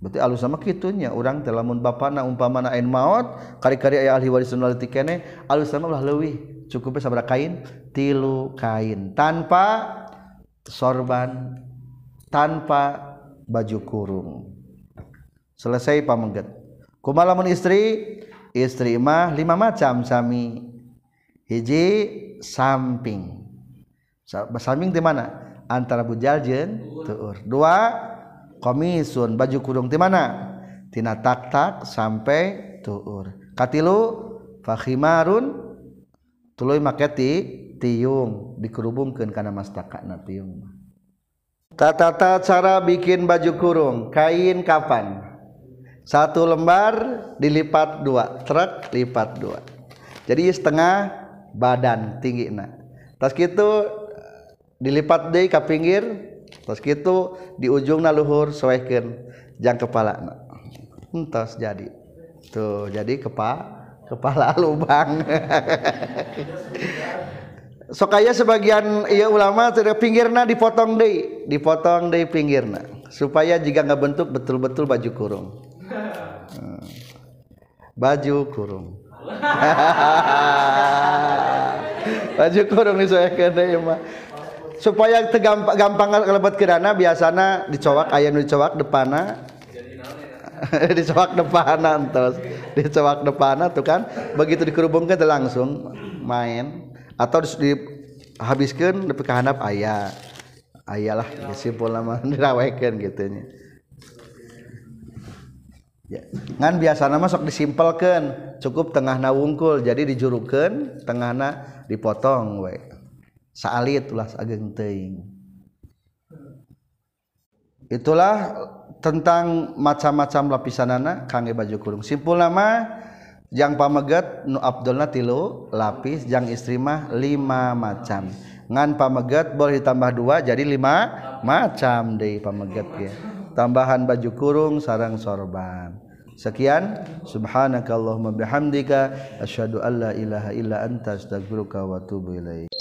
[SPEAKER 1] Berarti alus sama kitunya. Orang telamun bapana umpamana ain maut kari-kari ayah ahli waris lalati kene alus sama ulah leuwih. Cukupnya sabaraha kain tilu kain. Tanpa sorban tanpa baju kurung. Selesai pamengget. Kumalamun istri istri mah lima macam sami. Hiji samping. Samping di mana? Antara bujal jeung tuur. Dua komisun baju kurung di mana? Tina tak tak sampai tuur. Katilu fakhimarun tuluy maketi tiung dikerubungkeun kana mastakana tiung tata cara bikin baju kurung kain kapan? Satu lembar dilipat dua truk lipat dua. Jadi setengah badan tinggi nah tas gitu dilipat deh ke pinggir terus gitu di ujungna luhur soekeun jang kepala. Entos jadi. Tuh jadi kepa kepala <laughs> lubang. Sokaya sebagian iya ulama tidak pinggirna dipotong deh dipotong deh pinggirna supaya jika nggak bentuk betul-betul baju kurung. Hmm. baju kurung. <laughs> Baju kurung nih deh ya mah. Supaya gampang gampang kelebat kerana biasanya dicowak ayam dicowak depana. <laughs> Dicowak depana terus dicowak depana tuh kan. Begitu dikerubungkan langsung main. Atau dihabiskan lebih kehandap ayah. Ayalah simpul nama <laughs> dirawekan gitunya ya. ngan biasa nama sok disimpelkan cukup tengah nawungkul jadi dijurukan tengahna dipotong we saalit ulah ageng teing itulah tentang macam-macam lapisanana kangge baju kurung. Simpul nama yang pamegat nu abdulna tilu lapis yang istri mah lima macam. Ngan pamegat boleh ditambah dua jadi lima macam deh pamegat ya tambahan baju kurung sarang sorban. Sekian. Subhanakallahumma bihamdika asyhadu alla ilaha illa anta astaghfiruka wa atubu ilaik.